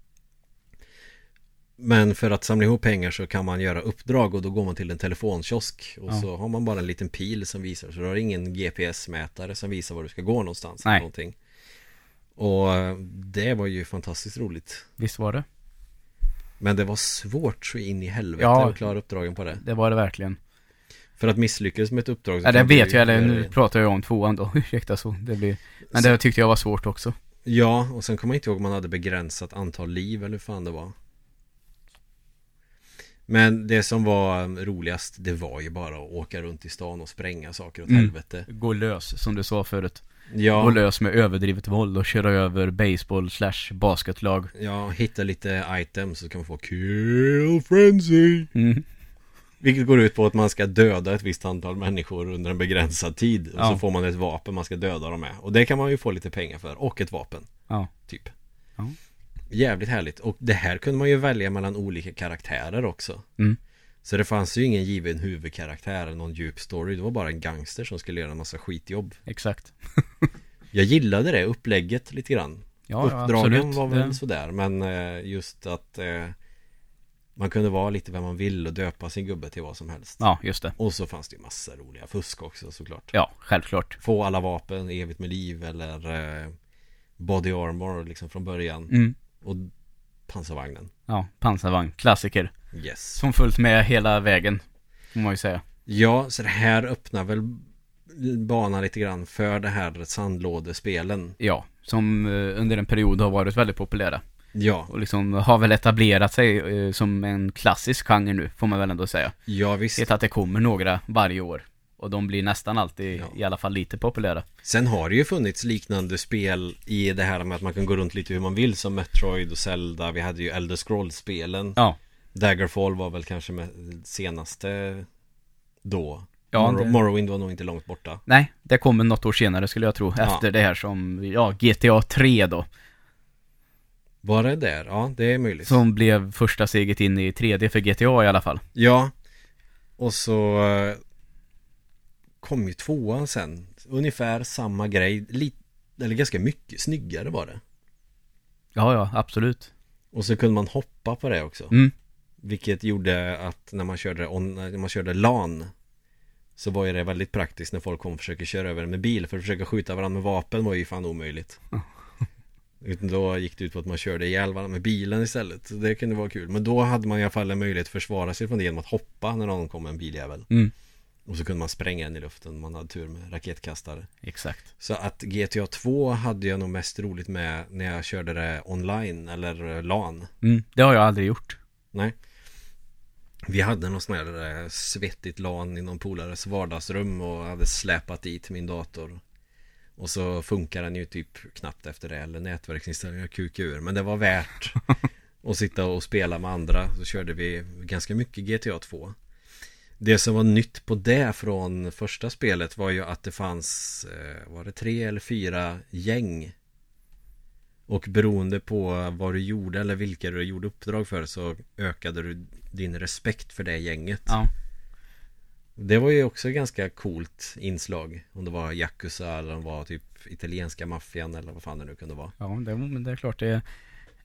S1: Men för att samla ihop pengar så kan man göra uppdrag och då går man till en telefonkiosk Och
S2: Ja.
S1: så har man bara en liten pil som visar Så du har ingen GPS-mätare som visar var du ska gå någonstans
S2: Nej.
S1: eller någonting. Och eh, det var ju fantastiskt roligt
S2: Visst var det?
S1: Men det var svårt så in i helvete
S2: Ja.
S1: att klara uppdragen på det
S2: Det var det verkligen.
S1: För att misslyckas med ett uppdrag så
S2: Ja, det vet jag, eller nu pratar jag om tvåan då. <laughs> Ursäkta så. Det blir... Men det tyckte jag var svårt också.
S1: Ja, och sen kommer jag inte ihåg om man hade begränsat antal liv eller hur fan det var Men det som var roligast Det var ju bara att åka runt i stan och spränga saker åt
S2: Mm.
S1: helvete
S2: Gå lös, som du sa förut. Gå
S1: Ja,
S2: lös med överdrivet våld och köra över baseball slash basketlag.
S1: ja, hitta lite items så kan man få Kill frenzy
S2: Mm.
S1: Vilket går ut på att man ska döda ett visst antal människor under en begränsad tid Och
S2: Ja.
S1: så får man ett vapen man ska döda dem med Och det kan man ju få lite pengar för, och ett vapen
S2: Ja.
S1: Typ
S2: Ja.
S1: Jävligt härligt Och det här kunde man ju välja mellan olika karaktärer också
S2: Mm.
S1: Så det fanns ju ingen given huvudkaraktär eller någon djup story Det var bara en gangster som skulle göra en massa skitjobb
S2: Exakt. <laughs>
S1: Jag gillade det upplägget lite grann
S2: Ja, ja
S1: Uppdragen
S2: absolut.
S1: var väl
S2: Det-
S1: sådär Men eh, just att eh, Man kunde vara lite vem man vill och döpa sin gubbe till vad som helst
S2: Ja, just det.
S1: Och så fanns det ju massa roliga fusk också såklart
S2: Ja, självklart.
S1: Få alla vapen, evigt med liv eller eh, Body armor liksom från början
S2: Mm.
S1: Och pansarvagnen
S2: Ja, pansarvagn. Klassiker.
S1: Yes
S2: Som följt med hela vägen. Får man ju säga.
S1: Ja, så det här öppnar väl banan lite grann för det här sandlådespelen
S2: Ja, som eh, under en period har varit väldigt populära.
S1: Ja,
S2: Och liksom har väl etablerat sig eh, som en klassisk genre nu, får man väl ändå säga.
S1: ja visst
S2: Vet att det kommer några varje år. Och de blir nästan alltid
S1: Ja.
S2: i alla fall lite populära.
S1: Sen har det ju funnits liknande spel i det här med att man kan gå runt lite hur man vill som Metroid och Zelda Vi hade ju Elder Scrolls-spelen
S2: Ja.
S1: Daggerfall var väl kanske med senaste då
S2: Ja,
S1: Morrow-
S2: det-
S1: Morrowind var nog inte långt borta
S2: Nej, det kommer något år senare skulle jag tro.
S1: Ja.
S2: Efter det här som, ja, GTA 3 då.
S1: Var det där? Ja, det är möjligt.
S2: Som blev första steget in i 3D för GTA i alla fall.
S1: Ja. Och så eh, Kom ju tvåan sen. Ungefär samma grej. Lite, Eller ganska mycket snyggare var det.
S2: Ja, ja, absolut.
S1: Och så kunde man hoppa på det också.
S2: Mm.
S1: Vilket gjorde att när man körde, on, när man körde LAN Så var ju det väldigt praktiskt när folk kom och försöker köra över med bil. För att försöka skjuta varandra med vapen var ju fan omöjligt Utan då gick det ut på att man körde ihjäl varandra med bilen istället. Så det kunde vara kul. Men då hade man i alla fall en möjlighet att försvara sig från det genom att hoppa när någon kom med en biljävel.
S2: Mm.
S1: Och så kunde man spränga den i luften. Man hade tur med raketkastare.
S2: Exakt.
S1: Så att GTA 2 hade jag nog mest roligt med när jag körde det online eller LAN.
S2: Mm. Det har jag aldrig gjort.
S1: Nej. Vi hade någon sån här eh, svettigt LAN i någon polares vardagsrum och hade släpat dit min dator. Och så funkar den ju typ knappt efter det eller nätverksinställningar kukar ur. Men det var värt <laughs> att sitta och spela med andra. Så körde vi ganska mycket GTA 2. Det som var nytt på det från första spelet var ju att det fanns, eh, var det tre eller fyra gäng? Och beroende på vad du gjorde eller vilka du gjorde uppdrag för så ökade du din respekt för det gänget.
S2: Ja.
S1: Det var ju också ganska coolt inslag. Om det var Yakuza eller om det var typ italienska maffian eller vad fan det nu kunde vara.
S2: Ja, det, men det är klart det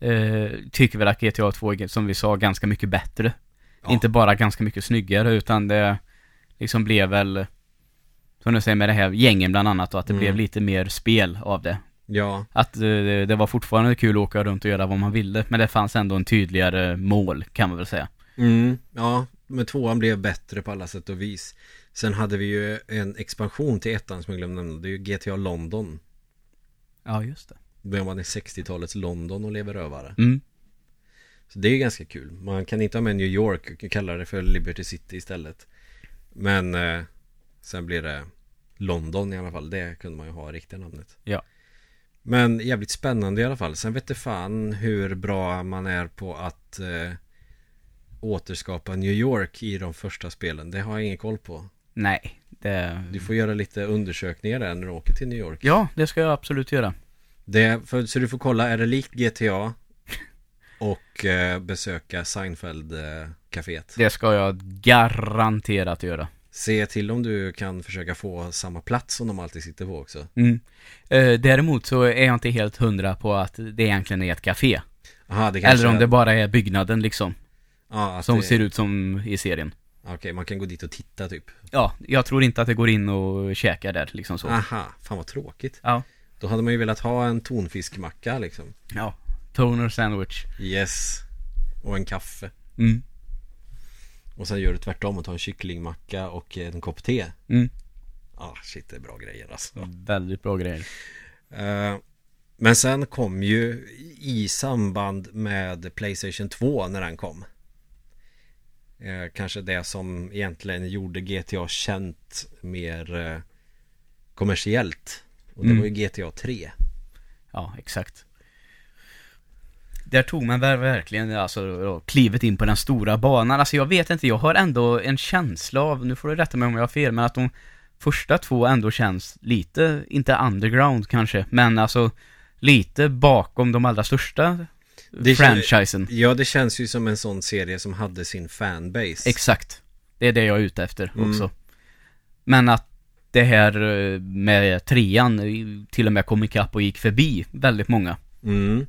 S2: eh, tycker väl att GTA 2 är, som vi sa, ganska mycket bättre.
S1: Ja.
S2: Inte bara ganska mycket snyggare, utan det liksom blev väl, som du säger med det här gängen bland annat, och att det
S1: Mm.
S2: blev lite mer spel av det.
S1: Ja,
S2: Att eh, det, det var fortfarande kul att åka runt och göra vad man ville, men det fanns ändå en tydligare mål, kan man väl säga.
S1: mm, ja, men tvåan blev bättre på alla sätt och vis. Sen hade vi ju en expansion till ettan som jag glömde nämna. Det är ju GTA London.
S2: Ja, just det.
S1: Då är man i 60-talets London och lever rövare.
S2: Mm.
S1: Så det är ju ganska kul. Man kan inte ha med New York och kalla det för Liberty City istället. Men eh, sen blir det London i alla fall. Det kunde man ju ha riktiga namnet.
S2: Ja.
S1: Men jävligt spännande i alla fall. Sen vet det fan hur bra man är på att eh, återskapa New York i de första spelen. Det har jag ingen koll på.
S2: Nej, det...
S1: Du får göra lite undersökningar där när du åker till New York.
S2: Ja, det ska jag absolut göra.
S1: Det, för, så du får kolla, är det likt GTA? <laughs> Och eh, besöka Seinfeld-caféet.
S2: Det ska jag garanterat göra.
S1: Se till om du kan försöka få samma plats som de alltid sitter på också.
S2: Mm. Eh, däremot så är jag inte helt hundra på att det egentligen är ett café.
S1: Aha, det kanske
S2: Eller om
S1: är-
S2: det bara är byggnaden liksom.
S1: Ja,
S2: Som
S1: det,
S2: ser ut som i serien.
S1: Okej, man kan gå dit och titta typ.
S2: Ja, jag tror inte att det går in och käka där liksom så.
S1: Aha, fan vad tråkigt.
S2: Ja.
S1: Då hade man ju velat ha en tonfiskmacka liksom.
S2: Ja. Toner sandwich.
S1: Yes. Och en kaffe.
S2: Mm.
S1: Och sen gör du tvärtom och tar en kycklingmacka och en kopp te.
S2: Mm.
S1: Ah, shit, det är bra grejer alltså.
S2: Väldigt bra grejer.
S1: Eh, Men sen kom ju i samband med Playstation 2 när den kom eh, Kanske det som egentligen gjorde GTA känt mer eh, kommersiellt Och det
S2: Mm.
S1: var ju GTA 3
S2: Ja, exakt. Där tog man ver- verkligen alltså klivet in på den stora banan. Alltså jag vet inte, jag har ändå en känsla av, nu får du rätta mig om jag har fel, men att de första två ändå känns lite, inte underground kanske, men alltså lite bakom de allra största
S1: Det
S2: franchisen.
S1: Ja det känns ju som en sån serie som hade sin fanbase
S2: Exakt. Det är det jag är ute efter
S1: Mm.
S2: också. Men att det här eh, med trean till och med kom ikapp och gick förbi väldigt många.
S1: mm.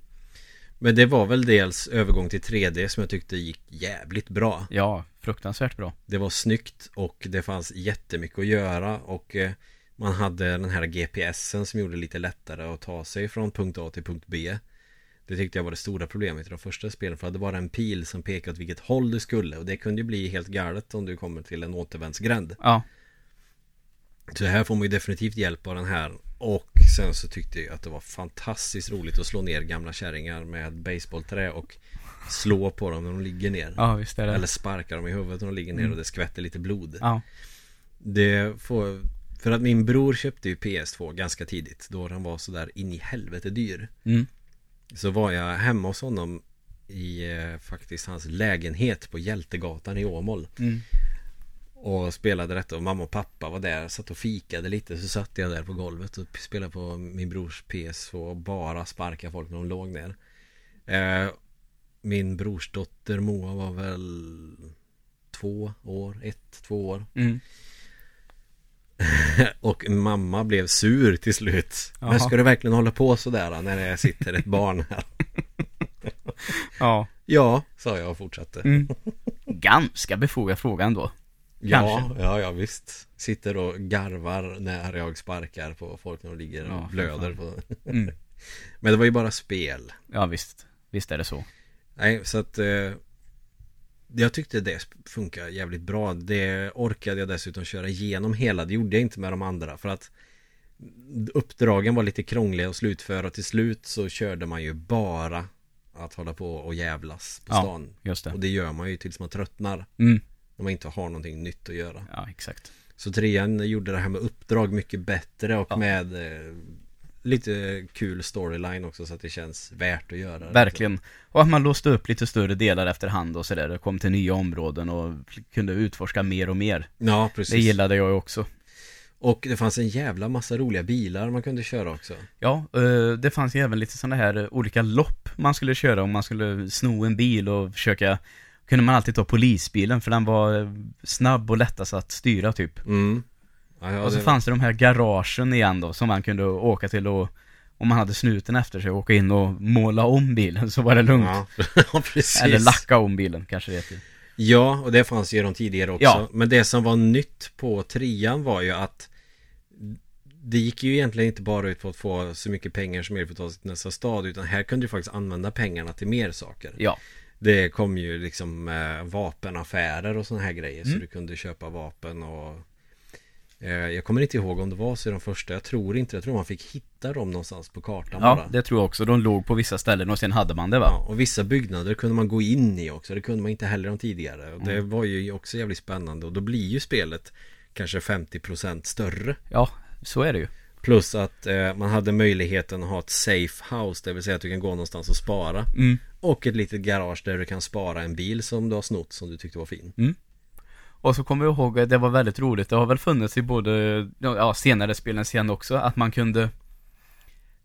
S1: Men det var väl dels övergång till 3D som jag tyckte gick jävligt bra
S2: Ja, fruktansvärt bra.
S1: Det var snyggt och det fanns jättemycket att göra och eh, man hade den här GPSen som gjorde det lite lättare att ta sig från punkt A till punkt B. Det tyckte jag var det stora problemet i de första spelen för det var en pil som pekade åt vilket håll du skulle och det kunde ju bli helt galet om du kommer till en återvändsgränd.
S2: Ja,
S1: Så här får man ju definitivt hjälp av den här och sen så tyckte jag att det var fantastiskt roligt att slå ner gamla kärringar med baseballträ och slå på dem när de ligger ner.
S2: ja visst är det.
S1: Eller sparka dem i huvudet när de ligger ner
S2: Mm.
S1: och det skvätter lite blod.
S2: Ja,
S1: Det får, för att min bror köpte ju PS2 ganska tidigt Då den var sådär in i helvete dyr
S2: mm.
S1: Så var jag hemma hos honom I eh, faktiskt hans lägenhet på Hjältegatan i Åmål
S2: Mm.
S1: Och spelade detta och mamma och pappa var där Satt och fikade lite så satt jag där på golvet och spelade på min brors PS2 och bara sparkade folk när de låg ner eh, Min brorsdotter Moa var väl Två år, ett, två år
S2: Mm. <laughs>
S1: Och mamma blev sur till slut
S2: Jaha.
S1: Men ska du verkligen hålla på sådär när det sitter ett barn här? <laughs>
S2: Ja.
S1: Ja, sa jag och fortsatte
S2: Mm. <laughs> Ganska befogad fråga ändå.
S1: Ja,
S2: kanske.
S1: ja, ja visst Sitter och garvar när jag sparkar på folk när de ligger och
S2: Ja,
S1: blöder på
S2: Mm.
S1: Men det var ju bara spel.
S2: Ja, visst. Visst är det så.
S1: Nej, så att eh, jag tyckte det funkar jävligt bra. Det orkade jag dessutom köra igenom hela. Det gjorde jag inte med de andra för att uppdragen var lite krångliga att slutföra. Till slut så körde man ju bara att hålla på och jävlas på
S2: Ja,
S1: stan.
S2: Just det.
S1: Och det gör man ju tills man tröttnar.
S2: Mm.
S1: När man inte har någonting nytt att göra.
S2: Ja, exakt.
S1: Så trean gjorde det här med uppdrag mycket bättre och
S2: Ja.
S1: med eh, lite kul storyline också så att det känns värt att göra.
S2: Verkligen. Och att man låste upp lite större delar efterhand och sådär. Det kom till nya områden och kunde utforska mer och mer.
S1: Ja, precis.
S2: Det gillade jag också.
S1: Och det fanns en jävla massa roliga bilar man kunde köra också.
S2: Ja, eh, det fanns ju även lite sådana här olika lopp man skulle köra om man skulle sno en bil och försöka Kunde man alltid ta polisbilen för den var snabb och lättast att styra typ
S1: Mm. Ja, ja,
S2: Och så
S1: det-
S2: fanns det de här garagen igen då som man kunde åka till och Om man hade snuten efter sig åka in och måla om bilen så var det lugnt <laughs>
S1: Ja, precis.
S2: Eller lacka om bilen kanske det heter
S1: Ja, och det fanns ju de tidigare också.
S2: Ja.
S1: Men det som var nytt på trean var ju att det gick ju egentligen inte bara ut på att få så mycket pengar som möjligt för att ta sig till nästa stad utan här kunde du faktiskt använda pengarna till mer saker.
S2: Ja,
S1: Det kom ju liksom eh, vapenaffärer och sådana här grejer så
S2: Mm.
S1: du kunde köpa vapen och Jag kommer inte ihåg om det var så i de första. Jag tror inte, jag tror man fick hitta dem någonstans på kartan
S2: ja
S1: bara.
S2: det tror jag också. De låg på vissa ställen och sen hade man det va?
S1: Ja, och vissa byggnader kunde man gå in i också. Det kunde man inte heller de tidigare. Och Det
S2: Mm.
S1: var ju också jävligt spännande. Och då blir ju spelet Kanske 50% större.
S2: Ja, så är det ju.
S1: Plus att eh, man hade möjligheten att ha ett safe house Det vill säga att du kan gå någonstans och spara.
S2: Mm.
S1: Och ett litet garage där du kan spara en bil som du har snott som du tyckte var fin
S2: Och så kommer jag ihåg att det var väldigt roligt. Det har väl funnits i både, ja senare spelen sen också, att man kunde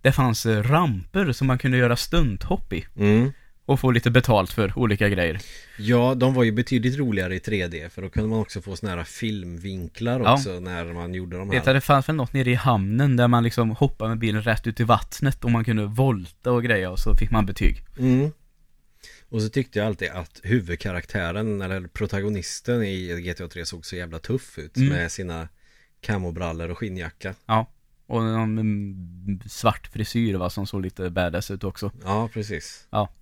S2: Det fanns eh, ramper som man kunde göra stunthopp i.
S1: mm.
S2: Och få lite betalt för olika grejer.
S1: Ja, de var ju betydligt roligare i 3D för då kunde man också få såna här filmvinklar
S2: Ja.
S1: också när man gjorde de här.
S2: det fanns väl något nere i hamnen där man liksom hoppade med bilen rätt ut i vattnet och man kunde volta och greja och så fick man betyg.
S1: Mm. Och så tyckte jag alltid att huvudkaraktären eller protagonisten i GTA 3 såg så jävla tuff ut
S2: Mm.
S1: med sina kamobrallor och skinnjacka.
S2: Ja. Och en mm, svart frisyr va, som såg lite badass ut också.
S1: Ja, precis.
S2: Ja.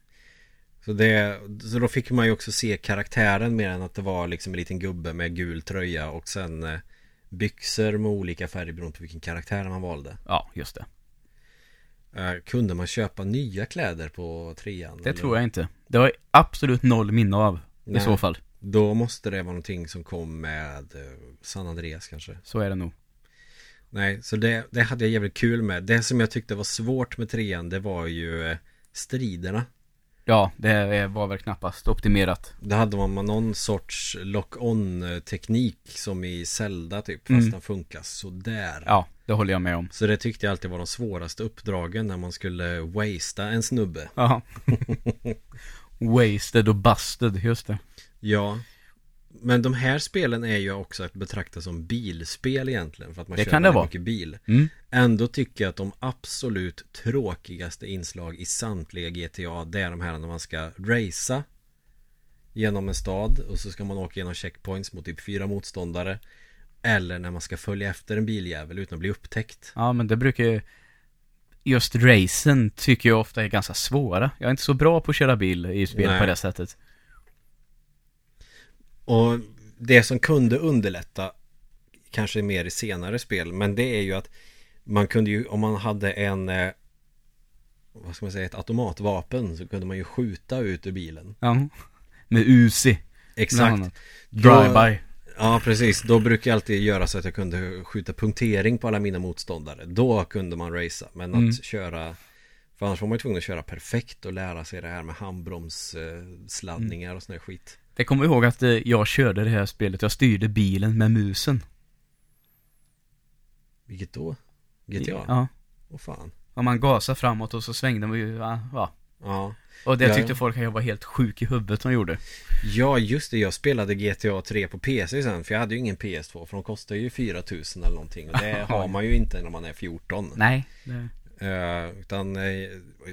S1: Så, det, så då fick man ju också se karaktären mer än att det var liksom en liten gubbe med gul tröja och sen eh, byxor med olika färger beroende på vilken karaktär man valde.
S2: Ja, just det.
S1: Eh, kunde man köpa nya kläder på trean?
S2: Det tror jag inte. Det har jag absolut noll minne av i
S1: Nej.
S2: så fall.
S1: Då måste det vara någonting som kom med eh, San Andreas kanske.
S2: Så är det nog.
S1: Nej, så det, det hade jag jävligt kul med. Det som jag tyckte var svårt med trean, det var ju eh, striderna.
S2: Ja, det var väl knappast optimerat.
S1: Då hade man någon sorts lock-on teknik som i Zelda typ, fast
S2: Mm.
S1: den funkar sådär.
S2: Ja, det håller jag med om.
S1: Så det tyckte jag alltid var de svåraste uppdragen när man skulle wastea en snubbe.
S2: Ja. <laughs> Wasted och busted, just det.
S1: Ja. Men de här spelen är ju också att betrakta som bilspel egentligen för att man
S2: Det
S1: kör
S2: kan det vara.
S1: mycket bil.
S2: Mm.
S1: Ändå tycker jag att de absolut tråkigaste inslag i samtliga GTA Det är de här när man ska racea Genom en stad och så ska man åka igenom checkpoints mot typ fyra motståndare Eller när man ska följa efter en biljävel utan att bli upptäckt
S2: Ja, men det brukar ju... Just racen tycker jag ofta är ganska svåra. Jag är inte så bra på att köra bil i spel
S1: Nej.
S2: på det sättet.
S1: Och det som kunde underlätta Kanske mer i senare spel Men det är ju att Man kunde ju om man hade en eh, Vad ska man säga Ett automatvapen så kunde man ju skjuta ut ur bilen
S2: Ja. Med Uzi.
S1: Exakt.
S2: Drive-by.
S1: Ja precis, då brukar jag alltid göra så att jag kunde skjuta punktering på alla mina motståndare Då kunde man racea, men att
S2: Mm.
S1: köra För annars var man ju tvungen att köra perfekt och lära sig det här med handbromssladdningar och sån här skit
S2: Jag kommer ihåg att eh, jag körde det här spelet. Jag styrde bilen med musen.
S1: Vilket då? GTA?
S2: Ja.
S1: Åh fan
S2: Om man gasar framåt och så svängde man ju, ja. ja.
S1: Ja
S2: Och det
S1: Ja,
S2: tyckte folk att jag var helt sjuk i huvudet som gjorde.
S1: Ja just det, jag spelade GTA 3 på PC sen För jag hade ju ingen PS2 För de kostar ju 4000 eller någonting Och det <laughs> har man ju inte när man är 14
S2: Nej. Det...
S1: Eh, Utan eh,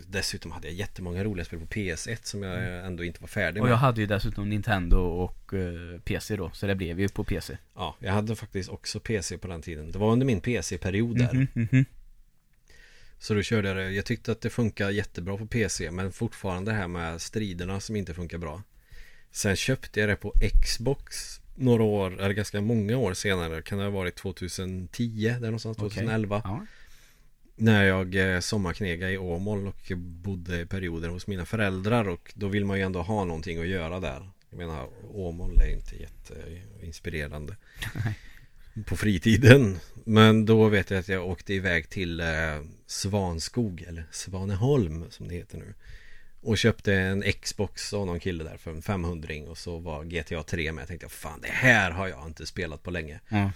S1: dessutom hade jag jättemånga roliga spel på PS1 Som jag ändå inte var färdig
S2: Och
S1: med
S2: jag hade ju dessutom Nintendo och eh, PC då. Så det blev ju på PC.
S1: Ja, jag hade faktiskt också PC på den tiden Det var under min PC-period där
S2: Mhm, mhm.
S1: Så då körde jag det. Jag tyckte att det funkar jättebra på PC men fortfarande det här med striderna som inte funkar bra. Sen köpte jag det på Xbox några år, eller ganska många år senare. Kan det ha varit 2010, där någonstans, 2011.
S2: Ja.
S1: När jag eh, sommarknegade i Åmål och bodde i perioder hos mina föräldrar och då vill man ju ändå ha någonting att göra där. Jag menar, Åmål är inte jätteinspirerande på fritiden. Men då vet jag att jag åkte iväg till eh, Svanskog, eller Svaneholm som det heter nu. Och köpte en Xbox av någon kille där för en 500 och så var GTA 3 med. Jag tänkte, fan det här har jag inte spelat på länge.
S2: Ja.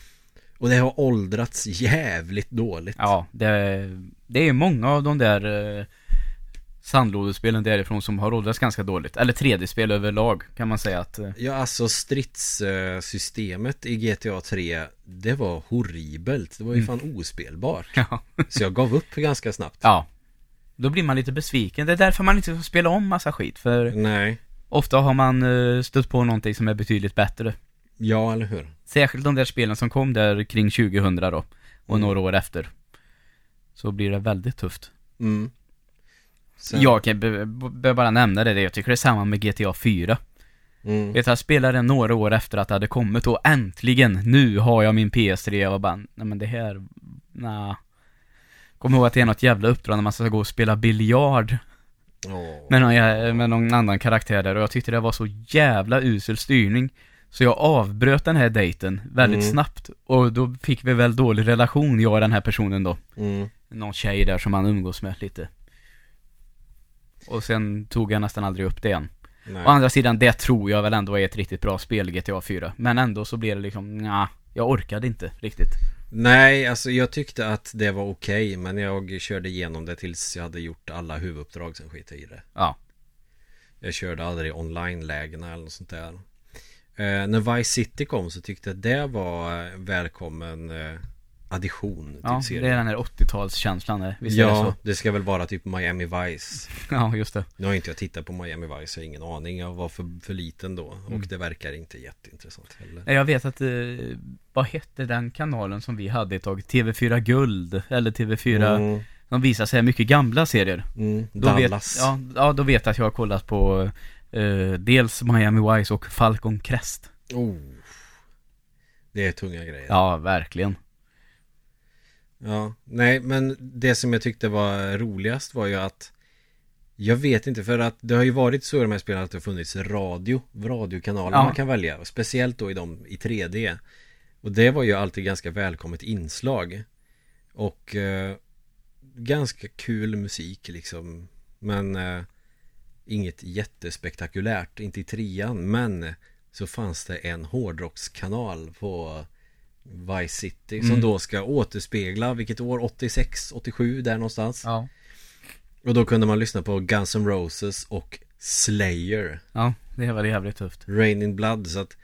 S1: Och det har åldrats jävligt dåligt.
S2: Ja, det, det är många av de där eh, sandlådespelen därifrån som har åldrats ganska dåligt. Eller 3D-spel överlag kan man säga att... Eh,
S1: Ja, alltså stridssystemet i GTA 3 Det var horribelt Det var ju
S2: Mm.
S1: fan ospelbart <laughs>
S2: ja.
S1: Så jag gav upp ganska snabbt
S2: ja. Då blir man lite besviken. Det är därför man inte får spela om massa skit. För
S1: Nej
S2: ofta har man eh, stött på någonting som är betydligt bättre.
S1: Ja, eller hur?
S2: Särskilt de där spelen som kom där kring 2000 då. Och
S1: Mm.
S2: några år efter. Så blir det väldigt tufft.
S1: Mm. Sen,
S2: Jag kan be- be- bara nämna det, jag tycker det är samma med GTA 4.
S1: mm.
S2: Vet jag spelade den några år efter att det hade kommit och äntligen, nu har jag min PS3 jag var bara, nej men det här, nah. Kommer ihåg att det är något jävla uppdrag när man ska gå och spela biljard
S1: Åh.
S2: med någon, med någon annan karaktär där och jag tyckte det var så jävla usel styrning. Så jag avbröt den här dejten väldigt
S1: Mm.
S2: snabbt och då fick vi väl dålig relation, jag och den här personen då.
S1: mm.
S2: Någon tjej där som han umgås med lite. Och sen tog jag nästan aldrig upp det igen.
S1: Nej.
S2: Å andra sidan, det tror jag väl ändå är ett riktigt bra spel, GTA 4. Men ändå så blir det liksom, nja, jag orkade inte riktigt.
S1: Nej, alltså jag tyckte att det var okej Men jag körde igenom det tills jag hade gjort alla huvuduppdrag Sen skit i det
S2: Ja.
S1: Jag körde aldrig online-lägena eller något sånt där eh, När Vice City kom så tyckte jag det var eh, välkommen eh, addition till
S2: Ja, det
S1: serien
S2: är den här 80-talskänslan där. Visst är det
S1: Ja,
S2: så?
S1: det ska väl vara typ Miami Vice <laughs>
S2: Ja, just det.
S1: Nu har inte jag tittat på Miami Vice, jag har ingen aning Jag var för, för liten då och
S2: Mm.
S1: det verkar inte jätteintressant heller
S2: Jag vet att, eh, vad hette den kanalen som vi hade ett tag? TV4 Guld, eller TV4,
S1: mm,
S2: de visar så här mycket gamla serier.
S1: mm,
S2: Då
S1: Dallas
S2: Vet, ja, ja, då vet jag att jag har kollat på eh, dels Miami Vice och Falcon Crest.
S1: oh. Det är tunga grejer
S2: Ja, verkligen.
S1: Ja, nej men det som jag tyckte var roligast var ju att Jag vet inte för att det har ju varit så i de här spelen att det har funnits radio Radiokanaler
S2: Ja.
S1: man kan välja och Speciellt då i de i 3D Och det var ju alltid ganska välkommet inslag Och eh, Ganska kul musik liksom Men eh, Inget jättespektakulärt, inte i trean Men Så fanns det en hårdrockskanal på Vice City som
S2: Mm.
S1: då ska återspegla vilket år? 86, 87 där någonstans
S2: Ja.
S1: Och då kunde man lyssna på Guns N' Roses och Slayer
S2: Ja, det var jävligt tufft.
S1: Rain in Blood så att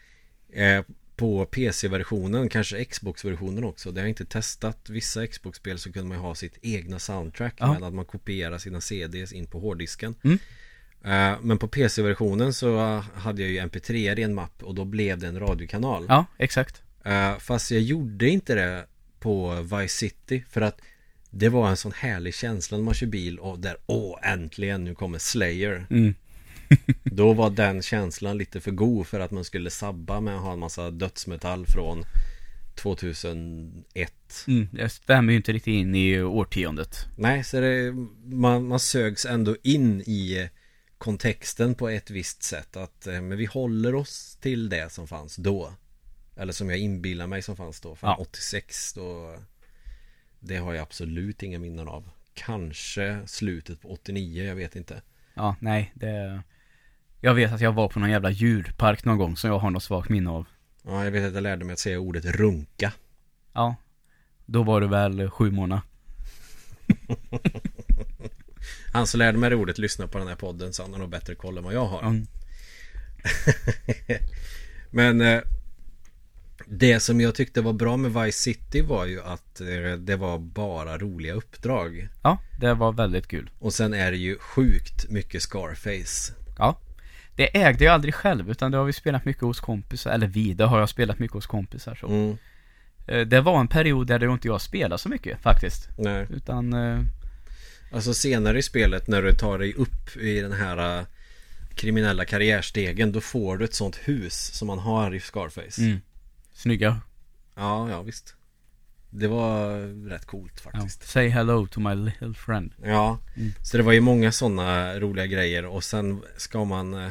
S1: eh, På PC-versionen, kanske Xbox-versionen också Det har jag inte testat Vissa Xbox-spel så kunde man ju ha sitt egna soundtrack
S2: Ja.
S1: att man kopierar sina CDs in på hårddisken
S2: Mm.
S1: Eh, Men på PC-versionen så hade jag ju MP3 i en mapp och då blev det en radiokanal
S2: Ja, exakt.
S1: Eh, fast jag gjorde inte det på Vice City för att det var en sån härlig känsla när man kör bil och där, åh äntligen nu kommer Slayer.
S2: Mm. <laughs>
S1: Då var den känslan lite för god för att man skulle sabba med att ha en massa dödsmetall från 2001.
S2: Mm, det stämmer ju inte riktigt in i årtiondet.
S1: Nej, så det, man, man sögs ändå in i kontexten på ett visst sätt att eh, men vi håller oss till det som fanns då. Eller som jag inbillar mig som fanns då. Fan,
S2: Ja.
S1: 86 då Det har jag absolut inga minnen av. Kanske slutet på 89, jag vet inte.
S2: Ja, nej, det... Jag vet att jag var på någon jävla djurpark någon gång som jag har något svagt minne av.
S1: Ja, jag vet att jag lärde mig att säga ordet runka.
S2: Ja. Då var det väl sju månader. <laughs>
S1: Han som lärde mig det ordet lyssnar på den här podden så han har nog bättre koll än vad jag har.
S2: Mm. <laughs>
S1: Men eh, Det som jag tyckte var bra med Vice City var ju att eh, det var bara roliga uppdrag
S2: Ja, det var väldigt kul.
S1: Och sen är det ju sjukt mycket Scarface
S2: Ja. Det ägde jag aldrig själv, utan det har vi spelat mycket hos kompisar. Eller vi, det har jag spelat mycket hos kompisar så.
S1: mm.
S2: Eh, Det var en period där det inte jag spelade så mycket faktiskt.
S1: Nej
S2: Utan, eh,
S1: Alltså senare i spelet när du tar dig upp i den här uh, kriminella karriärstegen Då får du ett sånt hus som man har i Scarface
S2: Mm. Snygga.
S1: Ja, ja visst Det var rätt coolt
S2: Ja.
S1: faktiskt
S2: Say hello to my little friend.
S1: Ja,
S2: Mm.
S1: så det var ju många sådana roliga grejer och sen ska man eh,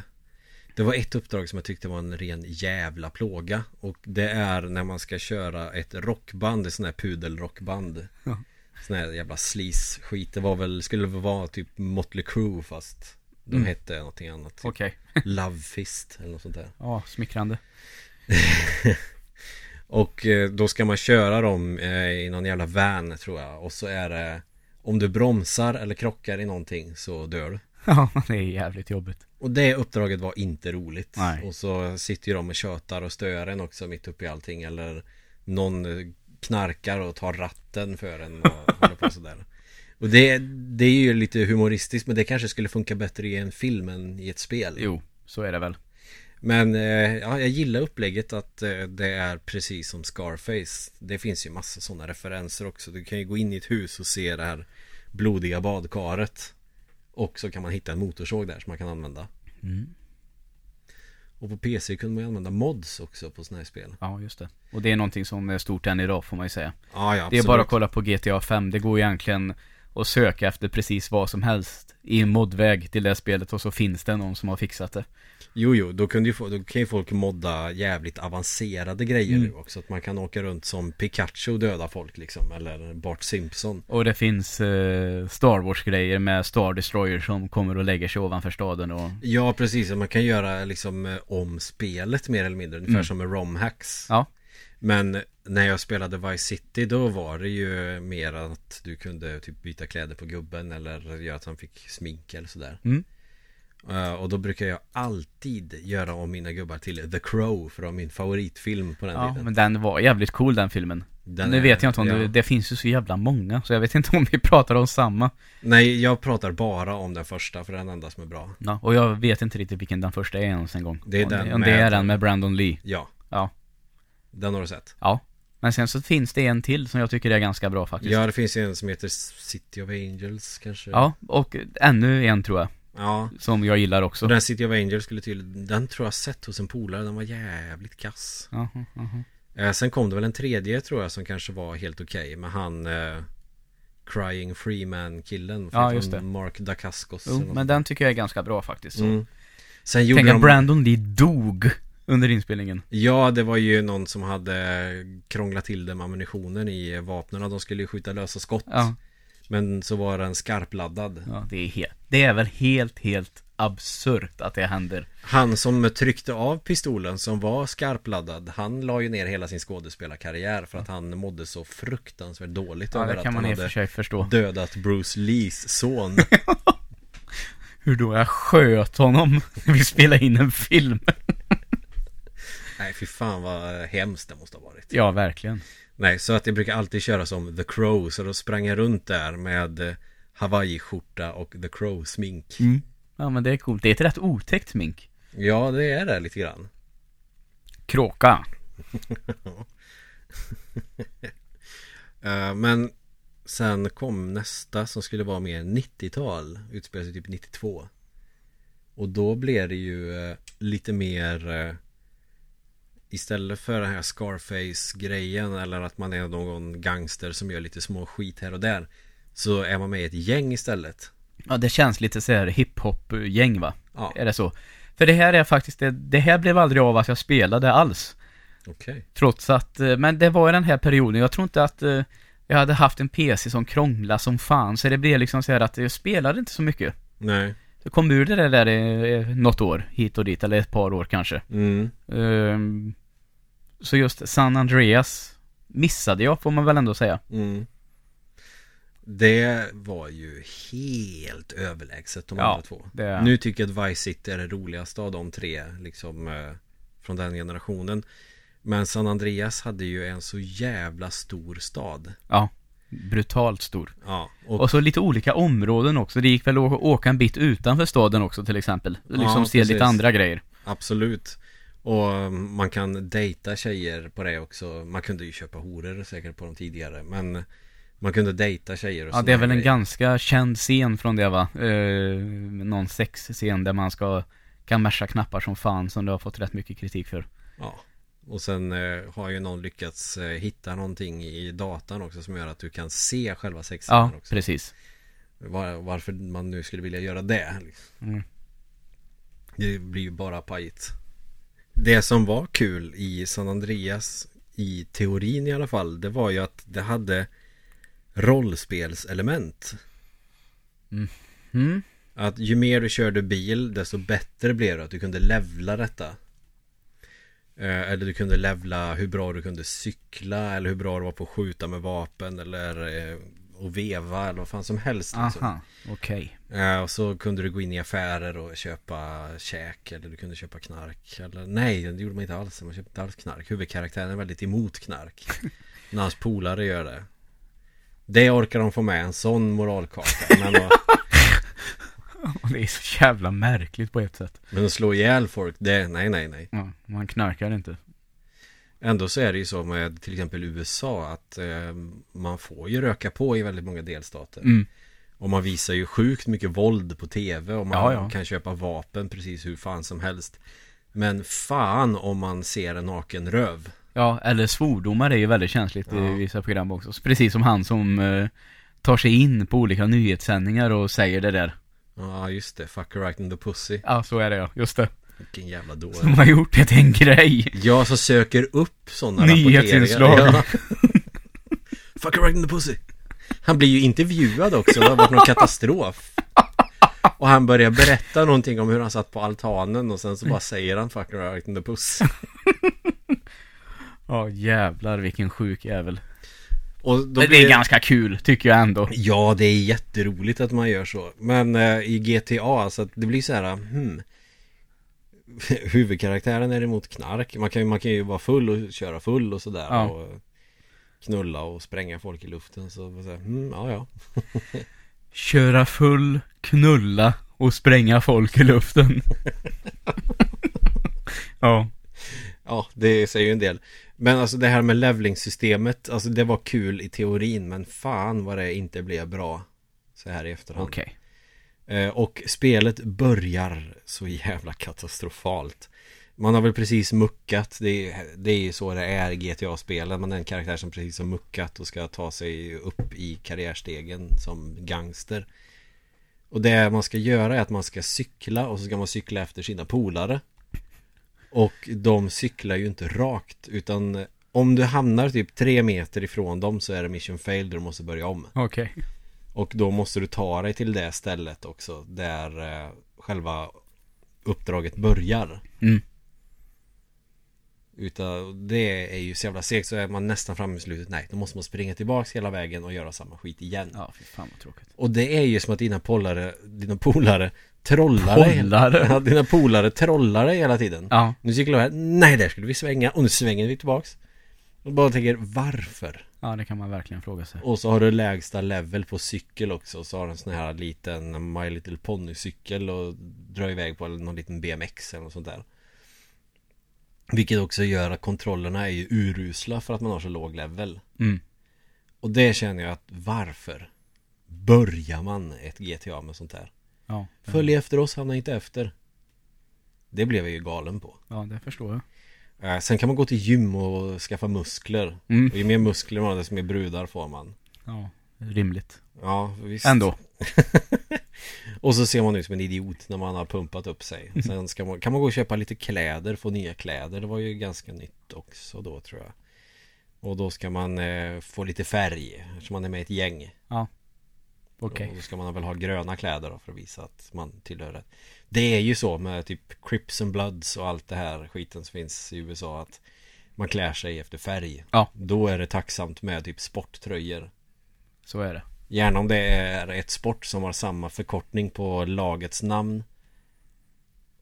S1: Det var ett uppdrag som jag tyckte var en ren jävla plåga Och det är när man ska köra ett rockband, ett sånt här pudelrockband
S2: Ja.
S1: Sån här jävla sleaze skit Det var väl, skulle väl vara typ Motley Crue fast De
S2: Mm.
S1: hette någonting annat typ
S2: Okej. <laughs>
S1: Love Fist eller något sånt där
S2: Ja, smickrande. <laughs>
S1: Och eh, då ska man köra dem eh, i någon jävla van tror jag Och så är det Om du bromsar eller krockar i någonting så dör du <laughs>
S2: Ja, det är jävligt jobbigt.
S1: Och det uppdraget var inte roligt
S2: Nej.
S1: Och så sitter ju de och tjötar och stör en också mitt uppe i allting Eller någon eh, knarkar och tar ratten för en och <laughs> håller på sådär. Och det, det är ju lite humoristiskt men det kanske skulle funka bättre i en film än i ett spel.
S2: Jo, så är det väl.
S1: Men eh, ja, jag gillar upplägget att eh, det är precis som Scarface. Det finns ju massa sådana referenser också. Du kan ju gå in i ett hus och se det här blodiga badkaret. Och så kan man hitta en motorsåg där som man kan använda.
S2: Mm.
S1: Och på PC kunde man ju använda mods också på sådana här spel
S2: Ja, just det. Och det är någonting som är stort än idag får man ju säga.
S1: Ja, ja
S2: Det är bara att kolla på GTA 5. Det går egentligen att söka efter precis vad som helst i en modväg till det spelet och så finns det någon som har fixat det.
S1: Jo, jo, då, kunde ju, då kan ju folk modda jävligt avancerade grejer
S2: Mm.
S1: nu också Att man kan åka runt som Pikachu och döda folk liksom Eller Bart Simpson
S2: Och det finns eh, Star Wars-grejer med Star Destroyer som kommer och lägger sig ovanför staden och...
S1: Ja, precis. Man kan göra liksom eh, om spelet mer eller mindre. Ungefär
S2: Mm.
S1: som med romhacks.
S2: Ja.
S1: Men när jag spelade Vice City då var det ju mer att du kunde typ byta kläder på gubben eller göra att han fick smink eller sådär.
S2: Mm.
S1: Eh, och då brukar jag alltid göra om mina gubbar till The Crow för det var min favoritfilm på den
S2: Ja,
S1: tiden.
S2: men den var jävligt cool den filmen.
S1: Den
S2: nu
S1: är-
S2: vet jag inte om
S1: ja.
S2: det, det finns ju så jävla många, så jag vet inte om vi pratar om samma.
S1: Nej, jag pratar bara om den första för den enda som är bra.
S2: Ja, och jag vet inte riktigt vilken den första är ens en gång.
S1: Det är
S2: om
S1: den
S2: om det är den med Brandon Lee.
S1: Ja.
S2: Ja.
S1: Den har du sett?
S2: Ja. Men sen så finns det en till som jag tycker är ganska bra faktiskt.
S1: Ja, det finns en som heter City of Angels kanske.
S2: Ja, och ännu en tror jag.
S1: Ja,
S2: Som jag gillar också.
S1: Så den City of Angels skulle till Den tror jag sett hos en polare Den var jävligt kass
S2: Jaha, jaha.
S1: eh, Sen kom det väl en tredje tror jag Som kanske var helt okej Med han eh, Crying Freeman killen
S2: Ja, just det.
S1: Mark Dacascos
S2: Jo, men den tycker jag är ganska bra faktiskt.
S1: Mm. Sen gjorde
S2: Tänk att
S1: de
S2: Brandon Lee dog under inspelningen.
S1: Ja det var ju någon som hade Krånglat till det med ammunitionen i vapnen De skulle ju skjuta lösa skott
S2: Ja,
S1: Men så var den skarpladdad
S2: ja det är helt, det är väl helt, helt absurt att det händer.
S1: Han som tryckte av pistolen som var skarpladdad Han la ju ner hela sin skådespelarkarriär För att han mådde så fruktansvärt dåligt
S2: Ja,
S1: över att han
S2: för
S1: hade
S2: förstå.
S1: dödat Bruce Lees son <laughs>
S2: Hur då? Jag sköt honom när vi spelade in en film.
S1: Nej fy fan vad hemskt det måste ha varit
S2: Ja, verkligen.
S1: Nej så att jag brukar alltid köra som The Crow Så då sprang jag runt där med Hawaii-skjorta och The Crow-smink
S2: Mm. Ja, men det är coolt. Det är ett rätt otäckt smink.
S1: Ja det är det lite grann
S2: Kråka. <laughs>
S1: Eh, Men sen kom nästa som skulle vara mer 90-tal Utspelade sig typ 92 Och då blev det ju eh, lite mer eh, Istället för den här Scarface-grejen Eller att man är någon gangster som gör lite små skit här och där Så är man med i ett gäng istället
S2: Ja, det känns lite så här hiphop-gäng va?
S1: Ja,
S2: Är det så? För det här är faktiskt, det, det här blev aldrig av att jag spelade alls.
S1: okej
S2: Trots att, eh, men det var i den här perioden, jag tror inte att eh, jag hade haft en PC som krånglade som fan, så det blev liksom så här att jag spelade inte så mycket.
S1: Nej
S2: Jag kom ur det där i något år, hit och dit, eller ett par år kanske.
S1: mm.
S2: Ehm, så just San Andreas missade jag, får man väl ändå säga.
S1: Mm. Det var ju helt överlägset de
S2: Ja,
S1: andra två
S2: det-
S1: Nu tycker jag att Vice City är det roligaste av de tre Liksom eh, Från den generationen Men San Andreas hade ju en så jävla stor stad
S2: Ja, brutalt stor.
S1: Ja och,
S2: Och så lite olika områden också. Det gick väl att åka en bit utanför staden också till exempel. Liksom
S1: Ja,
S2: se lite andra grejer.
S1: absolut Och man kan dejta tjejer på det också Man kunde ju köpa horor säkert på dem tidigare Men Man kunde dejta tjejer och
S2: Ja, det är väl en
S1: grejer.
S2: ganska känd scen från det va? Eh, någon sexscen där man ska kan masha knappar som fan som du har fått rätt mycket kritik för.
S1: Ja. Och sen eh, har ju någon lyckats eh, hitta någonting i datan också som gör att du kan se själva sexscenen
S2: Ja,
S1: också.
S2: precis.
S1: Var, varför man nu skulle vilja göra det. Liksom.
S2: Mm.
S1: Det blir ju bara pajigt. Det som var kul i San Andreas, i teorin i alla fall, det var ju att det hade rollspelselement.
S2: Mm.
S1: Att ju mer du körde bil, desto bättre blev det att du kunde levla detta. Eh, Eller du kunde levla hur bra du kunde cykla eller hur bra du var på att skjuta med vapen eller eh, och veva eller vad fan som helst.
S2: Aha, okej.
S1: Eh, Och så kunde du gå in i affärer och köpa käk eller du kunde köpa knark. Eller nej, det gjorde man inte alls. Man köpte inte alls knark. Huvudkaraktären är väldigt emot knark. <laughs> När hans polare gör det. Det orkar de få med en sån moralkarta. <laughs> Men
S2: Och Det är så jävla märkligt på ett sätt.
S1: men att slå ihjäl folk, det, nej, nej, nej.
S2: Ja, man knarkar inte.
S1: Ändå så är det ju så med till exempel USA att eh, man får ju röka på i väldigt många delstater.
S2: Mm.
S1: Och man visar ju sjukt mycket våld på tv och man
S2: Ja, ja.
S1: kan köpa vapen precis hur fan som helst. Men fan om man ser en naken röv.
S2: Ja, eller svordomar är ju väldigt känsligt
S1: Ja.
S2: i vissa program också. Precis som han som eh, tar sig in på olika nyhetssändningar och säger det där.
S1: Ja just det, fuck right in the pussy.
S2: Ja, så är det ja. Just det.
S1: Vilken jävla
S2: Som
S1: dåre.
S2: har gjort det till en grej.
S1: Jag så söker upp sådana
S2: Nyhetsinslag.
S1: Ja. <laughs> fuck right in the pussy. Han blir ju intervjuad också, det har varit någon katastrof. Och han börjar berätta någonting om hur han satt på altanen och sen så bara säger han fuck right in the pussy.
S2: Ja, jävlar vilken sjuk jävel.
S1: Och blir
S2: det är ganska kul, tycker jag ändå.
S1: Ja, det är jätteroligt att man gör så. Men eh, i GTA, så att det blir så här, hmm. <laughs> Huvudkaraktären är emot knark. Man kan, man kan ju vara full och köra full och sådär.
S2: Ja.
S1: Och knulla och spränga folk i luften. Så, så här, hmm, ja, ja. <laughs>
S2: Köra full, knulla och spränga folk i luften. <laughs> ja.
S1: Ja, det säger ju en del. Men alltså det här med levlingssystemet, alltså det var kul i teorin. Men fan vad det inte blev bra. Så här i efterhand.
S2: Okej.
S1: Eh, Eh, och spelet börjar så jävla katastrofalt. Man har väl precis muckat, det är, det är ju så det är i GTA-spelen. Man är en karaktär som precis har muckat och ska ta sig upp i karriärstegen som gangster. Och det man ska göra är att man ska cykla och så ska man cykla efter sina polare. Och de cyklar ju inte rakt utan om du hamnar typ tre meter ifrån dem så är det mission failed och du måste börja om.
S2: Okej.
S1: Och då måste du ta dig till det stället också där eh, själva uppdraget börjar.
S2: Mm.
S1: Utan det är ju så jävla segt så är man nästan framme i slutet. Nej, då måste man springa tillbaks hela vägen och göra samma skit igen.
S2: Ja, fy fan vad tråkigt.
S1: Och det är ju som att dina polare, dina polare trollar.
S2: Polare?
S1: Ja, dina polare trollar dig hela tiden.
S2: Ja.
S1: Nu cyklar vi här, nej där skulle vi svänga och nu svänger vi tillbaks. Och bara tänker varför?
S2: Ja, det kan man verkligen fråga sig.
S1: Och så har du lägsta level på cykel också Så har du en sån här liten My Little Pony cykel och drar iväg på någon liten BMX eller något sånt där Vilket också gör att kontrollerna är ju urusla för att man har så låg level
S2: Mm.
S1: Och det känner jag att varför Börjar man ett GTA med sånt här?
S2: Ja.
S1: Följ efter oss, hamna inte efter Det blev jag ju galen på
S2: Ja, det förstår jag.
S1: Eh, Sen kan man gå till gym och skaffa muskler
S2: Mm.
S1: Och ju mer muskler man har desto mer brudar får man
S2: Ja, rimligt.
S1: Ja, visst
S2: Ändå. <laughs>
S1: Och så ser man ut som en idiot när man har pumpat upp sig. Sen ska man, kan man gå och köpa lite kläder, få nya kläder. Det var ju ganska nytt också då tror jag. Och då ska man eh, få lite färg, eftersom man är med i ett gäng.
S2: Okej.
S1: Och då ska man väl ha gröna kläder då för att visa att man tillhör det. Det är ju så med typ Crips and Bloods och allt det här skiten som finns i USA att man klär sig efter färg.
S2: Ja.
S1: Då är det tacksamt med typ sporttröjor.
S2: Så är det.
S1: Gärna om det är ett sport som har samma förkortning på lagets namn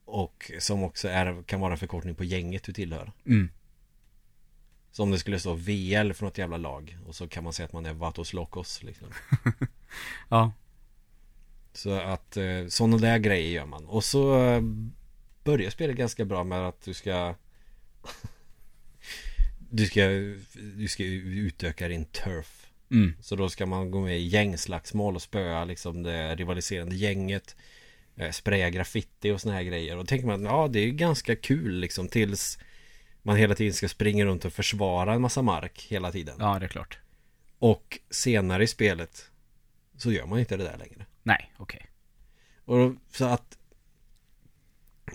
S1: Och som också är, kan vara en förkortning på gänget du tillhör
S2: Mm.
S1: Så om det skulle stå VL för något jävla lag Och så kan man säga att man är Vatos Locos liksom <laughs>
S2: Ja.
S1: Så att eh, sådana där grejer gör man Och så eh, börjar spelet ganska bra med att du ska <laughs> Du ska, du ska utöka din turf
S2: Mm.
S1: Så då ska man gå med i gängslagsmål och spöa liksom det rivaliserande gänget. Eh, spraya graffiti och såna här grejer. Och då tänker man ja det är ganska kul liksom tills man hela tiden ska springa runt och försvara en massa mark hela tiden.
S2: Ja, det är klart.
S1: Och senare i spelet så gör man inte det där längre.
S2: Nej, okej.
S1: Och då- så att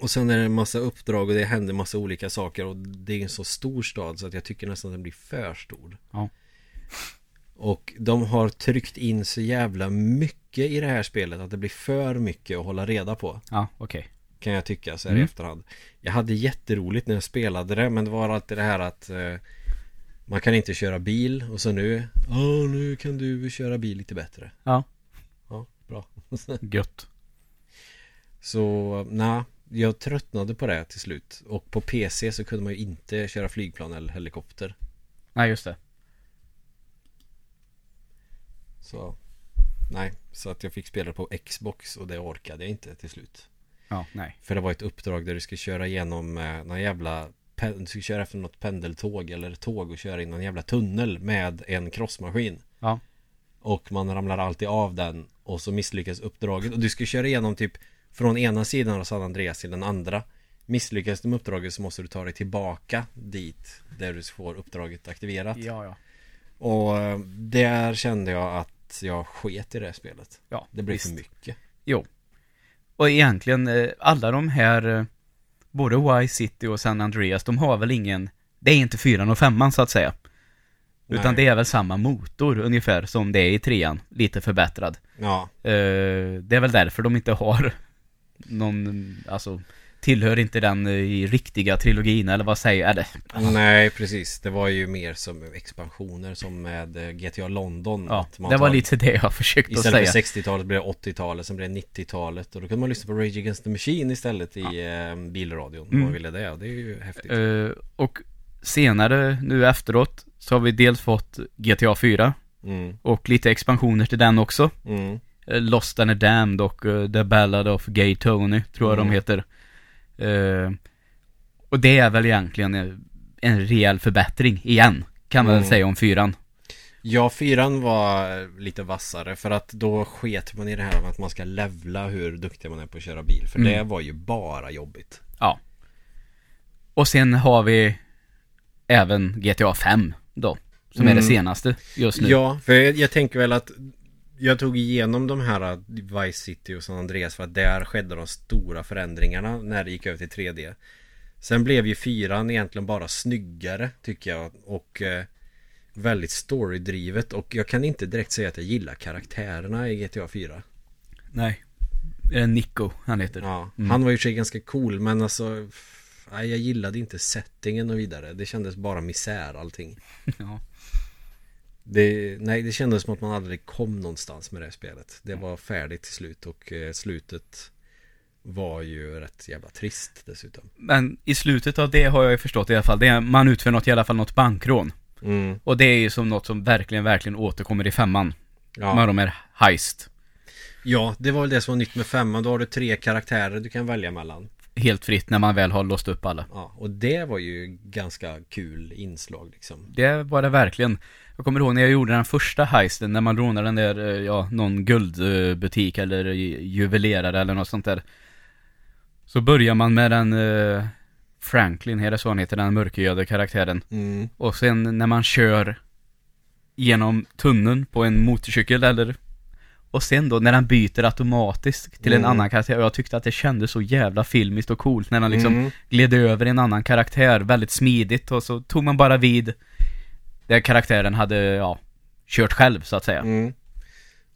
S1: Och sen är det en massa uppdrag och det händer massa olika saker och det är en så stor stad så att jag tycker nästan att den blir för stor.
S2: Ja.
S1: Och de har tryckt in så jävla mycket i det här spelet att det blir för mycket att hålla reda på.
S2: Ja, okej.
S1: Kan jag tycka så här i
S2: Mm.
S1: efterhand. Jag hade jätteroligt när jag spelade det men det var alltid det här att eh, man kan inte köra bil och så nu Ja nu kan du köra bil lite bättre.
S2: Ja.
S1: Ja, bra. <laughs>
S2: Gött.
S1: Så nej, jag tröttnade på det till slut. Och på PC så kunde man ju inte köra flygplan eller helikopter.
S2: Nej, just det.
S1: Så nej, så att jag fick spela på Xbox och det orkade jag inte till slut.
S2: Ja, nej.
S1: För det var ett uppdrag där du skulle köra igenom eh, någon jävla Du skulle köra efter något pendeltåg eller tåg och köra in någon jävla tunnel med en crossmaskin.
S2: Ja.
S1: Och man ramlar alltid av den och så misslyckas uppdraget. Och du ska köra igenom typ från ena sidan av San Andreas till den andra. Misslyckas du med uppdraget så måste du ta dig tillbaka dit där du får uppdraget aktiverat.
S2: Ja, ja.
S1: Och eh, där kände jag att jag sket i det här spelet.
S2: Ja,
S1: Det blev
S2: visst.
S1: för mycket.
S2: Jo. Och egentligen, eh, alla de här, både Y-City och San Andreas, de har väl ingen, det är inte fyran och femman så att säga. Utan
S1: Nej.
S2: det är väl samma motor ungefär som det är i trean, lite förbättrad.
S1: Ja,
S2: Eh, det är väl därför de inte har någon, alltså, tillhör inte den eh, i riktiga trilogin eller vad säger jag? Eller,
S1: Nej, precis. Det var ju mer som expansioner som med eh, GTA London.
S2: ja, det var
S1: tar-
S2: lite det jag försökte att
S1: Istället
S2: säga.
S1: för 60-talet blev det 80-talet, sen blev det 90-talet och då kunde man lyssna på Rage Against the Machine istället i eh, bilradion
S2: Mm.
S1: man ville det och det är ju häftigt.
S2: Eh, och senare, nu efteråt, så har vi dels fått GTA 4
S1: Mm,
S2: och lite expansioner till den också.
S1: mm,
S2: Lost and Damned och The Ballad of Gay Tony, tror jag
S1: Mm.
S2: de heter. Eh, och det är väl egentligen en rejäl förbättring igen, kan man väl
S1: Mm.
S2: säga om fyran.
S1: Ja, fyran var lite vassare för att då sket man i det här med att man ska levla hur duktig man är på att köra bil. För
S2: Mm.
S1: det var ju bara jobbigt.
S2: Ja. Och sen har vi även GTA 5 då, som är det
S1: Mm.
S2: senaste just nu.
S1: Ja, för jag, jag tänker väl att jag tog igenom de här äh, Vice City och San Andreas för att där skedde de stora förändringarna när det gick över till 3D. Sen blev ju fyran egentligen bara snyggare tycker jag och eh, väldigt storydrivet och jag kan inte direkt säga att jag gillar karaktärerna i GTA 4.
S2: Nej. Eh, Nico, han heter.
S1: Ja,
S2: Mm.
S1: han var ju sig ganska cool men alltså nej, jag gillade inte settingen och vidare. Det kändes bara misär allting. <laughs>
S2: ja.
S1: Det, nej, det kändes som att man aldrig kom någonstans med det här spelet. Det var färdigt till slut och eh, slutet var ju rätt jävla trist dessutom.
S2: Men i slutet av det har jag ju förstått i alla fall, det är, man utför något, i alla fall något bankrån.
S1: Mm,
S2: Och det är ju som något som verkligen, verkligen återkommer i femman.
S1: ja.
S2: Med de här heist.
S1: ja, det var väl det som var nytt med femman. Då har du tre karaktärer du kan välja mellan.
S2: Helt fritt när man väl har låst upp alla.
S1: Ja, och det var ju ganska kul inslag liksom.
S2: Det var det verkligen. Jag kommer ihåg när jag gjorde den första heisten, när man rånade den där, eh, ja, någon guldbutik eller ju- juvelerare eller något sånt där. Så börjar man med den eh, Franklin, är det så han heter, den mörkhyade karaktären.
S1: Mm,
S2: Och sen när man kör genom tunneln på en motorcykel eller och sen då när den byter automatiskt till en
S1: Mm.
S2: annan karaktär och jag tyckte att det kändes så jävla filmiskt och coolt när den liksom
S1: mm,
S2: gled över en annan karaktär väldigt smidigt och så tog man bara vid där karaktären hade, ja, kört själv så att säga.
S1: mm.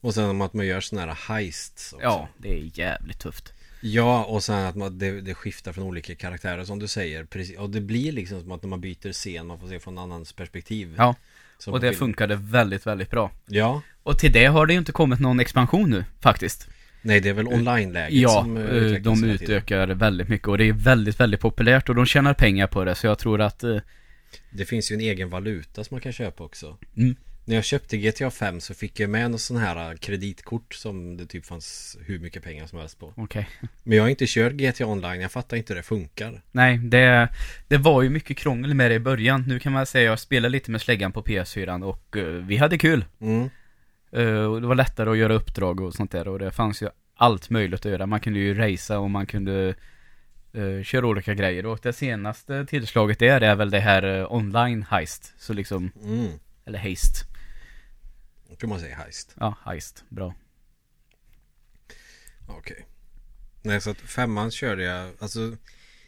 S1: Och sen att man gör sådana här heists också.
S2: Ja, det är jävligt tufft.
S1: Ja, och sen att man, det, det skiftar från olika karaktärer som du säger. Precis, och det blir liksom som att när man byter scen, man får se från en annans perspektiv.
S2: Ja, och det funkade väldigt, väldigt bra.
S1: Ja,
S2: Och till det har det ju inte kommit någon expansion nu, faktiskt.
S1: nej det är väl online-läget
S2: Ja,
S1: som eh,
S2: eh, de utökar väldigt mycket och det är väldigt, väldigt populärt och de tjänar pengar på det så jag tror att eh,
S1: Det finns ju en egen valuta som man kan köpa också.
S2: Mm.
S1: När jag köpte GTA 5 så fick jag med något sån här kreditkort som det typ fanns hur mycket pengar som helst på.
S2: Okej.
S1: Men jag har inte kört GTA online, jag fattar inte hur det funkar.
S2: Nej, det, det var ju mycket krångel med det i början. Nu kan man säga att jag spelade lite med släggan på PS4 och eh, vi hade kul.
S1: Mm.
S2: Eh, och det var lättare att göra uppdrag och sånt där och det fanns ju allt möjligt att göra. Man kunde ju racea och man kunde eh, köra olika grejer och det senaste tillslaget där är väl det här online heist. Så liksom,
S1: Mm.
S2: eller heist.
S1: Tror man säger heist.
S2: Ja, heist. Bra.
S1: Okej. Nej, så att femman körde jag, alltså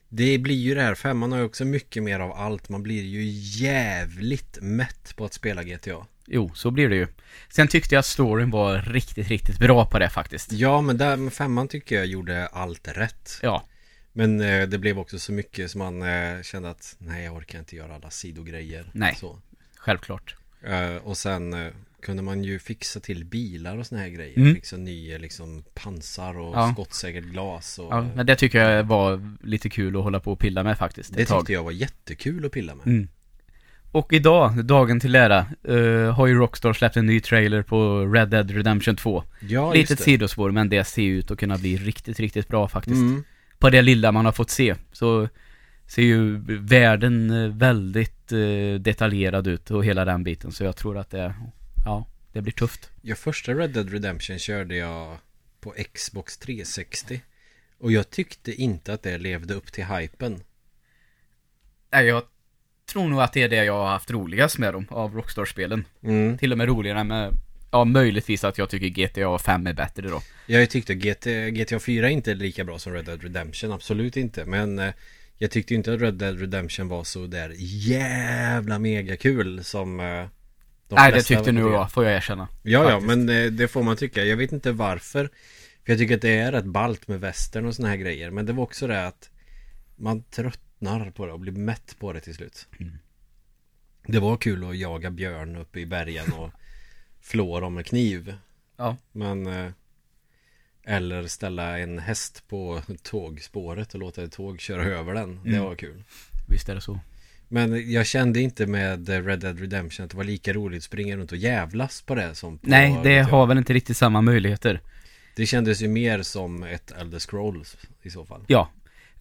S1: det blir ju det här, femman har ju också mycket mer av allt. Man blir ju jävligt mätt på att spela GTA.
S2: Jo, så blir det ju. Sen tyckte jag storyn var riktigt, riktigt bra på det faktiskt.
S1: Ja, men där femman tycker jag gjorde allt rätt.
S2: Ja,
S1: Men eh, det blev också så mycket som man eh, kände att nej, jag orkar inte göra alla sidogrejer.
S2: Nej.
S1: Så.
S2: självklart.
S1: Eh, och sen eh, kunde man ju fixa till bilar och såna här grejer.
S2: Mm.
S1: Fixa nya liksom pansar och
S2: Ja.
S1: skottsäkert glas. Och,
S2: Ja, men det tycker jag var lite kul att hålla på och pilla med faktiskt.
S1: det tyckte jag var jättekul att pilla med.
S2: Mm. Och idag, dagen till ära, eh, har ju Rockstar släppt en ny trailer på Red Dead Redemption 2.
S1: Ja,
S2: Litet sidospår, men det ser ut att kunna bli riktigt, riktigt bra faktiskt.
S1: Mm.
S2: På det lilla man har fått se, så ser ju världen eh, väldigt eh, detaljerad ut och hela den biten. Så jag tror att det, ja, det blir tufft.
S1: Ja, första Red Dead Redemption körde jag på Xbox 360. Och jag tyckte inte att det levde upp till hypen.
S2: Nej, jag tror nog att det är det jag har haft roligast med dem, av Rockstar-spelen.
S1: Mm.
S2: Till och med roligare med, ja möjligtvis att jag tycker GTA 5 är bättre då.
S1: Jag tyckte GT, GTA 4 inte är lika bra som Red Dead Redemption, absolut inte. Men eh, jag tyckte inte att Red Dead Redemption var så där jävla mega kul som eh, de
S2: Nej, det tyckte nu
S1: tycker.
S2: jag, får jag erkänna.
S1: Ja, ja, men eh, det får man tycka. Jag vet inte varför. För jag tycker att det är rätt ballt med västern och såna här grejer. Men det var också det att man tröttnar på det och blir mätt på det till slut.
S2: Mm.
S1: Det var kul att jaga björn uppe i bergen och <laughs> flå dem med kniv.
S2: Ja.
S1: Men eh, Eller ställa en häst på tågspåret och låta ett tåg köra över den. Det
S2: Mm.
S1: var kul.
S2: Visst är det så.
S1: Men jag kände inte med Red Dead Redemption att det var lika roligt att springa runt och jävlas på det som på
S2: Nej, det har väl inte riktigt samma möjligheter.
S1: Det kändes ju mer som ett Elder Scrolls i så fall.
S2: Ja.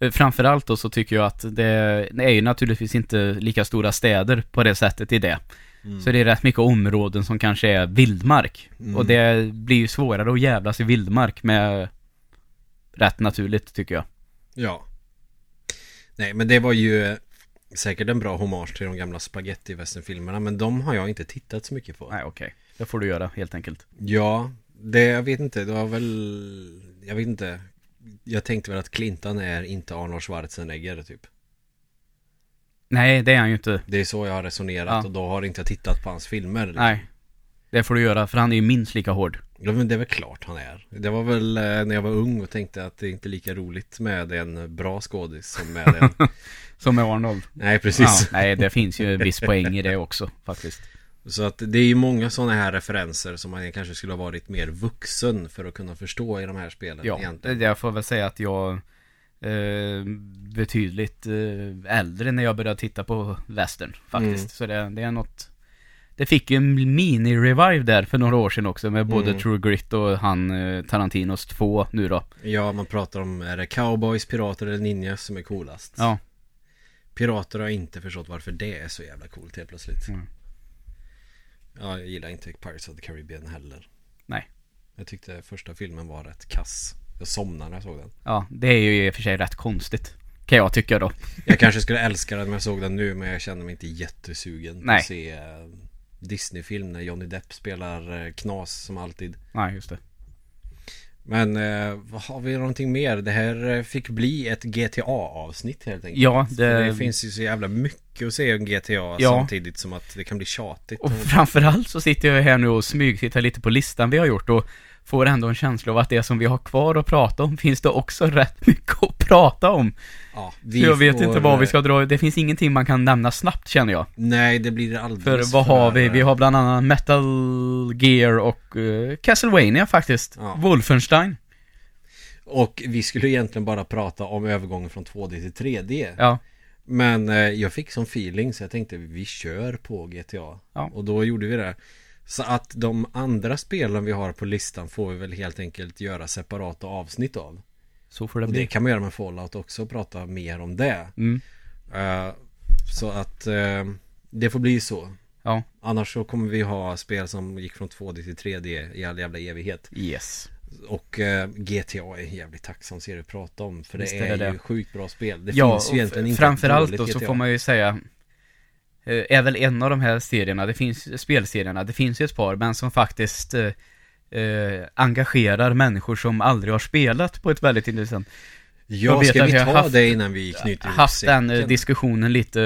S2: Eh, Framförallt då så tycker jag att det, det är ju naturligtvis inte lika stora städer på det sättet i det.
S1: Mm.
S2: Så det är rätt mycket områden som kanske är vildmark.
S1: Mm.
S2: Och det blir ju svårare att jävlas i vildmark med rätt naturligt tycker jag.
S1: Ja. Nej, men det var ju säkert en bra hommage till de gamla spaghetti filmerna men de har jag inte tittat så mycket på.
S2: Nej, okej. Det får du göra helt enkelt.
S1: Ja, det jag vet inte, det var väl, jag vet inte. Jag tänkte väl att Clinton är inte Arnold Schwarzenegger typ.
S2: Nej, det är han ju inte.
S1: Det är så jag har resonerat
S2: Ja.
S1: och då har inte jag tittat på hans filmer.
S2: Nej. Det får du göra, för han är ju minst lika hård.
S1: Ja, men det är väl klart han är. Det var väl eh, när jag var ung och tänkte att det är inte lika roligt med en bra skådis som med en... <laughs>
S2: Som med Arnold.
S1: Nej, precis.
S2: Ja, nej, det finns ju en viss poäng i det också, faktiskt.
S1: Så att det är ju många sådana här referenser som man kanske skulle ha varit mer vuxen för att kunna förstå i de här spelen
S2: Ja,
S1: egentligen.
S2: jag får väl säga att jag eh, betydligt eh, äldre när jag började titta på western faktiskt.
S1: Mm.
S2: Så det, det är något Det fick ju en mini-revive där för några år sedan också med både
S1: Mm.
S2: True Grit och han eh, Tarantinos två nu då.
S1: Ja, man pratar om är det cowboys, pirater eller ninjas som är coolast.
S2: Ja,
S1: Pirater har inte förstått varför det är så jävla coolt helt plötsligt.
S2: Mm.
S1: Ja, jag gillar inte Pirates of the Caribbean heller.
S2: Nej.
S1: Jag tyckte första filmen var rätt kass. Jag somnade när jag såg den.
S2: ja, det är ju i och för sig rätt konstigt. Kan jag tycka då.
S1: Jag kanske skulle älska den om jag såg den nu men jag känner mig inte jättesugen på
S2: Nej.
S1: att se eh, Disney-film när Johnny Depp spelar eh, knas som alltid.
S2: Nej, just det.
S1: Men eh, har vi någonting mer? Det här eh, fick bli ett GTA-avsnitt helt enkelt.
S2: Ja,
S1: För
S2: det-
S1: det finns ju så jävla mycket att se om GTA
S2: Ja.
S1: samtidigt som att det kan bli tjatigt.
S2: Och framförallt så sitter jag här nu och smygtittar lite på listan vi har gjort och får ändå en känsla av att det som vi har kvar att prata om finns det också rätt mycket att prata om.
S1: ja,
S2: Så jag vet
S1: får,
S2: inte vad vi
S1: eh,
S2: ska dra, det finns ingenting man kan nämna snabbt känner jag.
S1: Nej, det blir alldeles
S2: För vad har vi? Vi
S1: eh,
S2: har bland annat Metal Gear och uh, Castlevania faktiskt.
S1: Ja.
S2: Wolfenstein.
S1: Och vi skulle egentligen bara prata om övergången från 2D till 3D.
S2: Ja,
S1: Men eh, jag fick sån feeling så jag tänkte vi kör på GTA.
S2: Ja.
S1: Och då gjorde vi det. Så att de andra spelen vi har på listan får vi väl helt enkelt göra separata avsnitt av.
S2: Så får det bli.
S1: det kan man göra med Fallout också och prata mer om det.
S2: Mm.
S1: Eh, så att eh, det får bli så.
S2: Ja.
S1: Annars så kommer vi ha spel som gick från 2D till 3D i all jävla evighet.
S2: Yes.
S1: Och eh, GTA är jävligt tacksam serie att prata om. För det
S2: Visst
S1: är,
S2: är det
S1: ju sjukt bra spel. Det
S2: ja,
S1: finns ju egentligen inte
S2: framförallt då
S1: dåligt
S2: så
S1: GTA.
S2: får man ju säga är väl en av de här serierna, det finns spelserierna, det finns ju ett par, men som faktiskt eh, eh, engagerar människor som aldrig har spelat på ett väldigt intressant
S1: Ja,
S2: Jag vet
S1: ska
S2: att
S1: vi ta
S2: haft-
S1: det innan vi knyter ihop
S2: haft den eh, diskussionen lite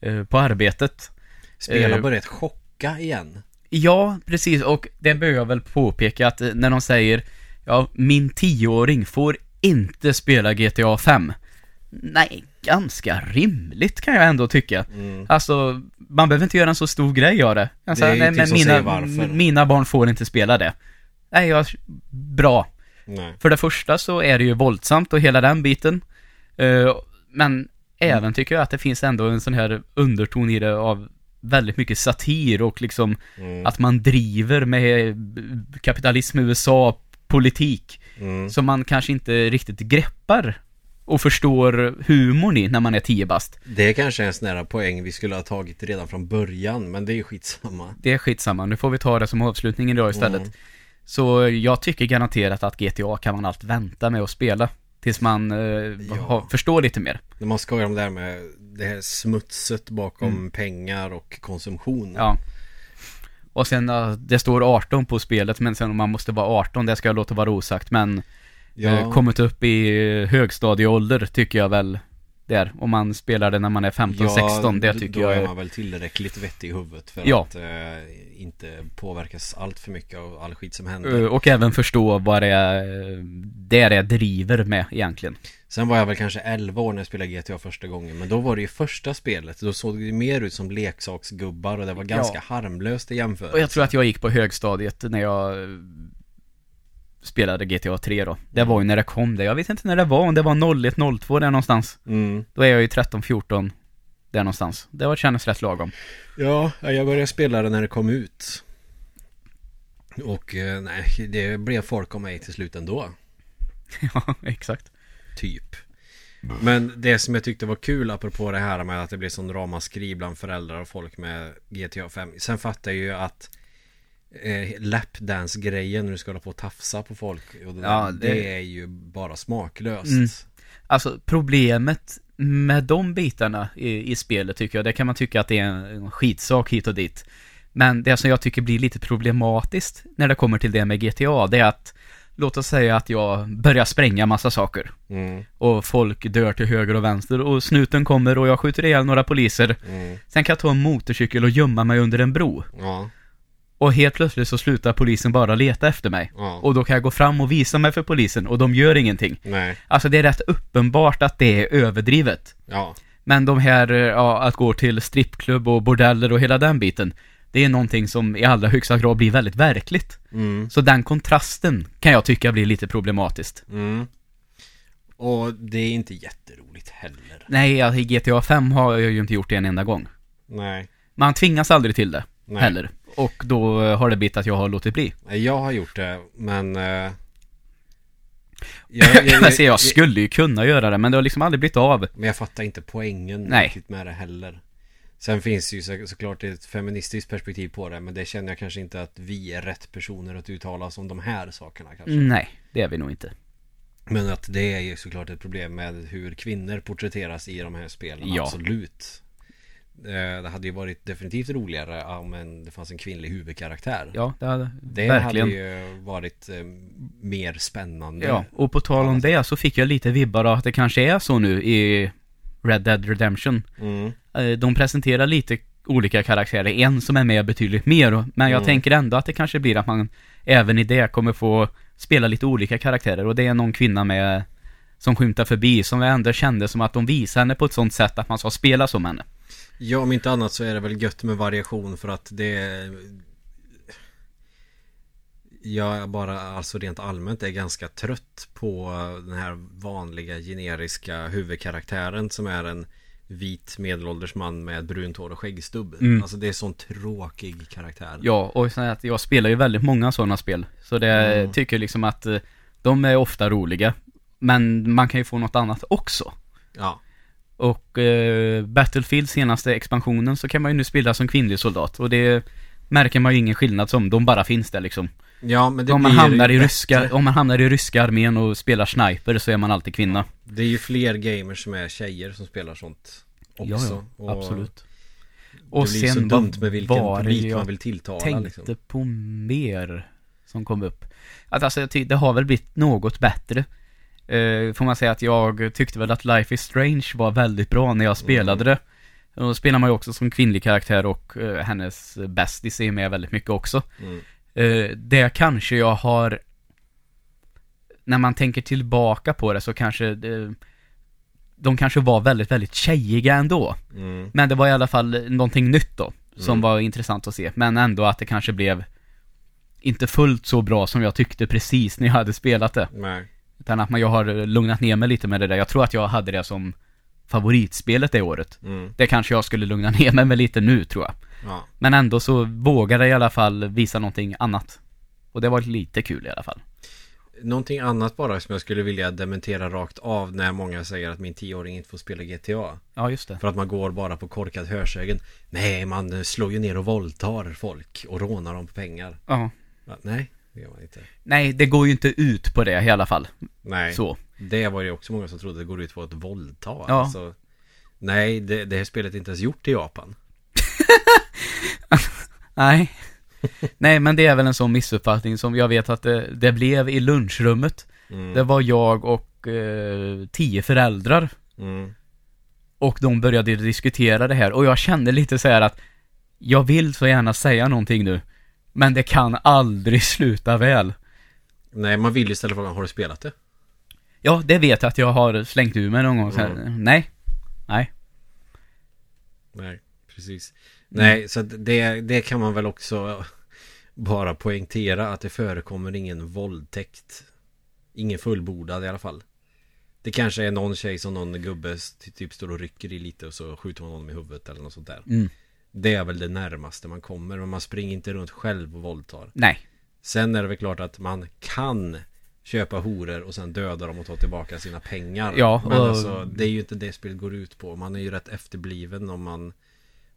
S2: eh, på arbetet.
S1: Spela
S2: eh,
S1: börjat chocka igen.
S2: Ja, precis, och det bör jag väl påpeka att eh, när de säger Ja, min tioåring får inte spela GTA 5 Nej, ganska rimligt kan jag ändå tycka
S1: Mm.
S2: Alltså, man behöver inte göra en så stor grej av det. Alltså,
S1: Det är ju
S2: nej, men mina, mina barn får inte spela det. Nej, jag, bra.
S1: Nej.
S2: För det första så är det ju våldsamt och hela den biten. Eh, men även tycker jag att det finns ändå en sån här underton i det av väldigt mycket satir och liksom
S1: Mm.
S2: att man driver med kapitalism, USA, politik
S1: Mm.
S2: som man kanske inte riktigt greppar och förstår humorn i när man är tio bast.
S1: Det är kanske en sån här poäng vi skulle ha tagit redan från början, men det är ju skitsamma.
S2: Det är skitsamma, nu får vi ta det som avslutning idag istället.
S1: Mm.
S2: Så jag tycker garanterat att GTA kan man allt vänta med att spela. Tills man eh, har, förstår lite mer.
S1: När man skojar om det här med det här smutset bakom pengar och konsumtion.
S2: Mm. Ja. Och sen, det står 18 på spelet, men sen om man måste vara 18, det ska jag låta vara osagt. Men
S1: Ja.
S2: eh, kommit upp i eh, högstadieålder tycker jag väl där. Om man spelar det när man är 15-16, det
S1: d-
S2: tycker
S1: då
S2: jag
S1: är
S2: är...
S1: man väl tillräckligt vettig i huvudet för
S2: Ja.
S1: att eh, inte påverkas allt för mycket av all skit som
S2: eh,
S1: händer.
S2: Och även förstå vad det är, eh, det är det driver med egentligen.
S1: Sen var jag väl kanske 11 år när jag spelade GTA första gången Men då var det ju första spelet Då såg det mer ut som leksaksgubbar och det var ganska harmlöst i jämförelse
S2: Och jag tror att jag gick på högstadiet när jag eh, spelade GTA 3 då. Det var ju när det kom det. Jag vet inte när det var, om det var 01, 02 där någonstans.
S1: mm.
S2: Då är jag ju 13, 14 där någonstans. Det var kändes rätt lagom.
S1: Ja, jag började spela det när det kom ut Och eh, nej, det blev folk om mig till slut ändå <laughs>
S2: ja, exakt.
S1: Typ Men det som jag tyckte var kul apropå det här med att det blev sån ramaskri bland föräldrar och folk med GTA 5 Sen fattar jag ju att eh, Lapdance-grejen när du ska hålla på och tafsa på folk och det,
S2: Ja, det-
S1: det är ju bara smaklöst
S2: Mm. Alltså problemet med de bitarna i, i spelet tycker jag, det kan man tycka att det är en, en skitsak hit och dit. Men det som jag tycker blir lite problematiskt när det kommer till det med GTA, det är att Låt oss säga att jag börjar spränga massa saker
S1: Mm,
S2: och folk dör till höger och vänster och snuten kommer och jag skjuter ihjäl några poliser.
S1: mm,
S2: Sen kan jag ta en motorcykel och gömma mig under en bro.
S1: ja,
S2: Och helt plötsligt så slutar polisen bara leta efter mig.
S1: ja,
S2: Och då kan jag gå fram och visa mig för polisen och de gör ingenting.
S1: nej,
S2: Alltså det är rätt uppenbart att det är överdrivet.
S1: ja,
S2: Men de här, eh, ja, att gå till strippklubb och bordeller och hela den biten. Det är någonting som i allra högsta grad blir väldigt verkligt.
S1: mm,
S2: Så den kontrasten kan jag tycka blir lite problematiskt.
S1: mm Och det är inte jätteroligt heller
S2: Nej, alltså, i GTA 5 har jag ju inte gjort det en enda gång.
S1: Nej,
S2: Man tvingas aldrig till det,
S1: nej
S2: heller. Och då eh, har det blivit att jag har låtit bli.
S1: Jag har gjort det, men... eh, <laughs> jag, jag,
S2: Men se, jag skulle ju kunna göra det, men det har liksom aldrig blivit av.
S1: Men jag fattar inte poängen
S2: Nej.
S1: riktigt med det heller. Sen finns det ju så, såklart ett feministiskt perspektiv på det, men det känner jag kanske inte att vi är rätt personer att uttala oss om de här sakerna kanske.
S2: Nej, det är vi nog inte.
S1: Men att det är ju såklart ett problem med hur kvinnor porträtteras i de här spelen,
S2: Ja.
S1: absolut. Eh, Det hade ju varit definitivt roligare om en, det fanns en kvinnlig huvudkaraktär.
S2: Ja, det hade,
S1: Det
S2: verkligen.
S1: hade ju varit eh, mer spännande.
S2: Ja, och på tal om det så fick jag lite vibbar av att det kanske är så nu i Red Dead Redemption.
S1: Mm.
S2: Eh, De presenterar lite olika karaktärer, en som är med betydligt mer, men jag
S1: Mm.
S2: tänker ändå att det kanske blir att man även i det kommer få spela lite olika karaktärer och det är någon kvinna med som skymtar förbi, som jag ändå kände som att de visar henne på ett sånt sätt att man ska spela som henne.
S1: Ja, om inte annat så är det väl gött med variation för att det Jag bara alltså rent allmänt är ganska trött på den här vanliga generiska huvudkaraktären som är en vit medelålders man med brunt hår och skäggstubb.
S2: Mm.
S1: Alltså det är sån tråkig karaktär.
S2: Ja, och så att jag spelar ju väldigt många sådana spel. Så det
S1: Mm.
S2: tycker liksom att eh, de är ofta roliga. Men man kan ju få något annat också.
S1: Ja.
S2: Och eh, Battlefield senaste expansionen så kan man ju nu spela som kvinnlig soldat. Och det märker man ju ingen skillnad som. De bara finns där liksom.
S1: Ja men det
S2: om man
S1: blir
S2: hamnar i
S1: bättre.
S2: ryska, om man hamnar i ryska armén och spelar sniper så är man alltid kvinna.
S1: Det är ju fler gamers som är tjejer som spelar sånt också.
S2: Ja, ja,
S1: Och
S2: absolut.
S1: Det
S2: Och
S1: blir så
S2: sen
S1: dumt
S2: vad
S1: med vilken
S2: det
S1: publik
S2: jag
S1: man vill tilltala
S2: tänkte
S1: liksom.
S2: på mer som kom upp. Att alltså, jag det har väl blivit något bättre. Eh, får man säga att jag tyckte väl att Life is Strange var väldigt bra när jag spelade det. Och då spelar man ju också som kvinnlig karaktär och eh, hennes bästis är med väldigt mycket också.
S1: Mm.
S2: Eh, det kanske jag har När man tänker tillbaka på det så kanske det, De kanske var väldigt, väldigt tjejiga ändå.
S1: Mm.
S2: Men det var i alla fall någonting nytt då, som
S1: Mm.
S2: var intressant att se. Men ändå att det kanske blev inte fullt så bra som jag tyckte precis när jag hade spelat det.
S1: Nej.
S2: Utan att man, jag har lugnat ner mig lite med det där. Jag tror att jag hade det som favoritspelet det året.
S1: Mm.
S2: Det kanske jag skulle lugna ner mig med lite nu tror jag.
S1: Ja.
S2: Men ändå så vågade jag i alla fall visa någonting annat. Och det var lite kul i alla fall.
S1: Någonting annat bara som jag skulle vilja dementera rakt av när många säger att min tioåring inte får spela GTA.
S2: Ja, just det.
S1: För att man går bara på korkad hörsägen. Nej, man slår ju ner och våldtar folk och rånar dem på pengar.
S2: Ja.
S1: Nej, det gör man inte.
S2: Nej, det går ju inte ut på det i alla fall.
S1: Nej,
S2: Så.
S1: det var ju också många som trodde det går ut på att våldta.
S2: Ja.
S1: Alltså, nej, det, det här spelet är inte ens gjort i Japan. <laughs>
S2: Nej. Nej, men det är väl en sån missuppfattning som jag vet att det, det blev i lunchrummet.
S1: Mm.
S2: Det var jag och eh, tio föräldrar.
S1: Mm.
S2: Och de började diskutera det här. Och jag kände lite så här att jag vill så gärna säga någonting nu. Men det kan aldrig <laughs> sluta väl.
S1: Nej, man vill ju ställa frågan, har du spelat det?
S2: Ja, det vet jag att jag har slängt ur mig någon gång. Här, Nej. Nej.
S1: Nej, precis.
S2: Mm.
S1: Nej, så det, det kan man väl också <laughs> bara poängtera att det förekommer ingen våldtäkt. Ingen fullbordad i alla fall. Det kanske är någon tjej som någon gubbe ty- typ står och rycker i lite och så skjuter man honom i huvudet eller något sånt där.
S2: Mm.
S1: Det är väl det närmaste man kommer, men man springer inte runt själv och våldtar.
S2: Nej.
S1: Sen är det väl klart att man kan köpa horor och sen döda dem och ta tillbaka sina pengar.
S2: Ja,
S1: Men
S2: och-
S1: alltså, det är ju inte det spelet går ut på. Man är ju rätt efterbliven om man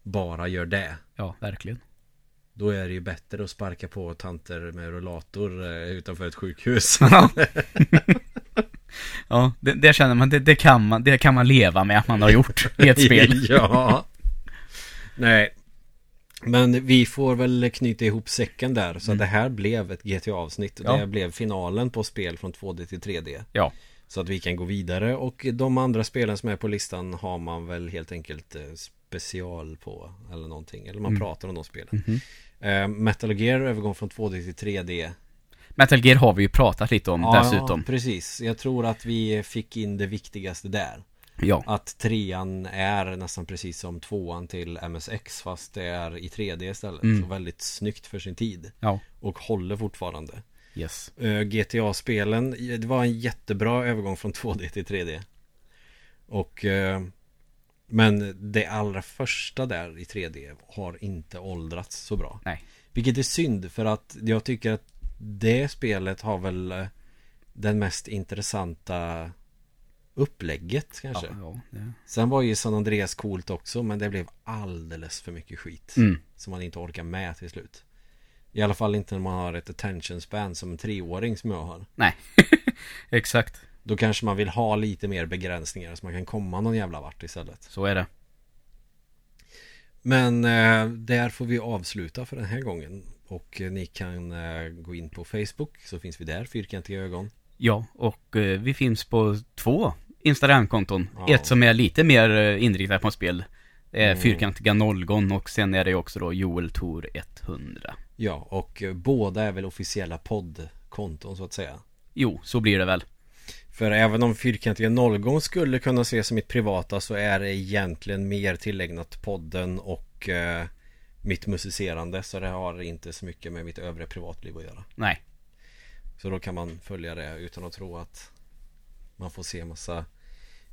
S1: bara gör det.
S2: Ja, verkligen.
S1: Då är det ju bättre att sparka på tanter med rullator eh, utanför ett sjukhus. <laughs>
S2: Ja. ja, det, det känner man, det, det, kan man, det kan man leva med att man har gjort i ett spel. <laughs>
S1: ja. Nej. Men vi får väl knyta ihop säcken där. Så
S2: Mm.
S1: det här blev ett GTA-avsnitt.
S2: Ja.
S1: Det blev finalen på spel från 2D till 3D.
S2: Ja.
S1: Så att vi kan gå vidare. Och de andra spelen som är på listan har man väl helt enkelt eh, special på. Eller någonting. Eller man
S2: Mm.
S1: pratar om de spelen.
S2: Mhm.
S1: Eh, Metal Gear övergång från 2D till 3D.
S2: Metal Gear har vi ju pratat lite om dessutom.
S1: precis. Jag tror att vi fick in det viktigaste där.
S2: Ja.
S1: Att trean är nästan precis som tvåan till MSX fast det är i 3D istället.
S2: Mm.
S1: Och väldigt snyggt för sin tid.
S2: Ja.
S1: Och håller fortfarande.
S2: Yes.
S1: Eh, GTA-spelen, det var en jättebra övergång från 2D till 3D. Och eh, Men det allra första där i 3D har inte åldrats så bra.
S2: Nej.
S1: Vilket är synd för att jag tycker att det spelet har väl eh, den mest intressanta upplägget kanske.
S2: Ja, ja, det.
S1: Sen var ju San Andreas coolt också men det blev alldeles för mycket skit.
S2: Mm.
S1: Som man inte orkar med till slut. I alla fall inte när man har ett attention span som en treåring som jag har.
S2: Nej. <laughs> Exakt.
S1: Då kanske man vill ha lite mer begränsningar så man kan komma någon jävla vart istället.
S2: Så är det.
S1: Men eh, där får vi avsluta för den här gången. Och eh, ni kan eh, gå in på Facebook så finns vi där, Fyrkantiga ögon.
S2: Ja, och eh, vi finns på två Instagram-konton.
S1: Ja.
S2: Ett som är lite mer eh, inriktat på spel. Är
S1: Mm.
S2: Fyrkantiga Nollgon och sen är det också då Joel Tor 100.
S1: Ja, och eh, båda är väl officiella poddkonton så att säga.
S2: Jo, så blir det väl.
S1: För även om Fyrkantiga nollgång skulle kunna ses som mitt privata så är det egentligen mer tillägnat podden och eh, mitt musicerande. Så det har inte så mycket med mitt övriga privatliv att göra.
S2: Nej.
S1: Så då kan man följa det utan att tro att man får se massa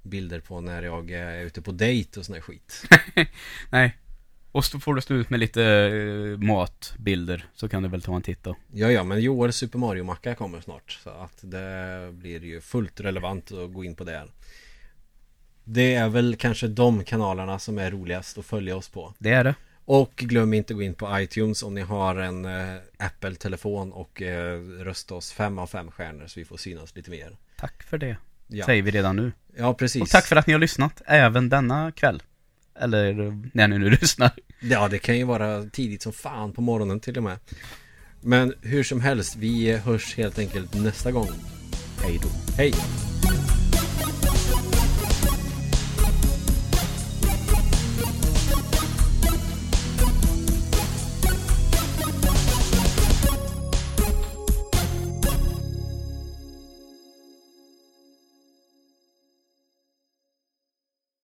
S1: bilder på när jag är ute på dejt och sån här skit. <laughs>
S2: Nej. Och så får du stå ut med lite eh, matbilder, så kan du väl ta en titt då.
S1: Ja, ja, men Joel Super Mario-macka kommer snart. Så att det blir ju fullt relevant att gå in på det. Det är väl kanske de kanalerna som är roligast att följa oss på.
S2: Det är det.
S1: Och glöm inte att gå in på iTunes om ni har en eh, Apple-telefon och eh, rösta oss fem av fem stjärnor så vi får synas lite mer.
S2: Tack för det,
S1: Ja,
S2: säger vi redan nu.
S1: ja precis.
S2: Och tack för att ni har lyssnat, även denna kväll. Eller när ni nu <laughs> lyssnar.
S1: Ja, det kan ju vara tidigt som fan på morgonen till och med. Men hur som helst, vi hörs helt enkelt nästa gång.
S2: Hej då.
S1: Hej!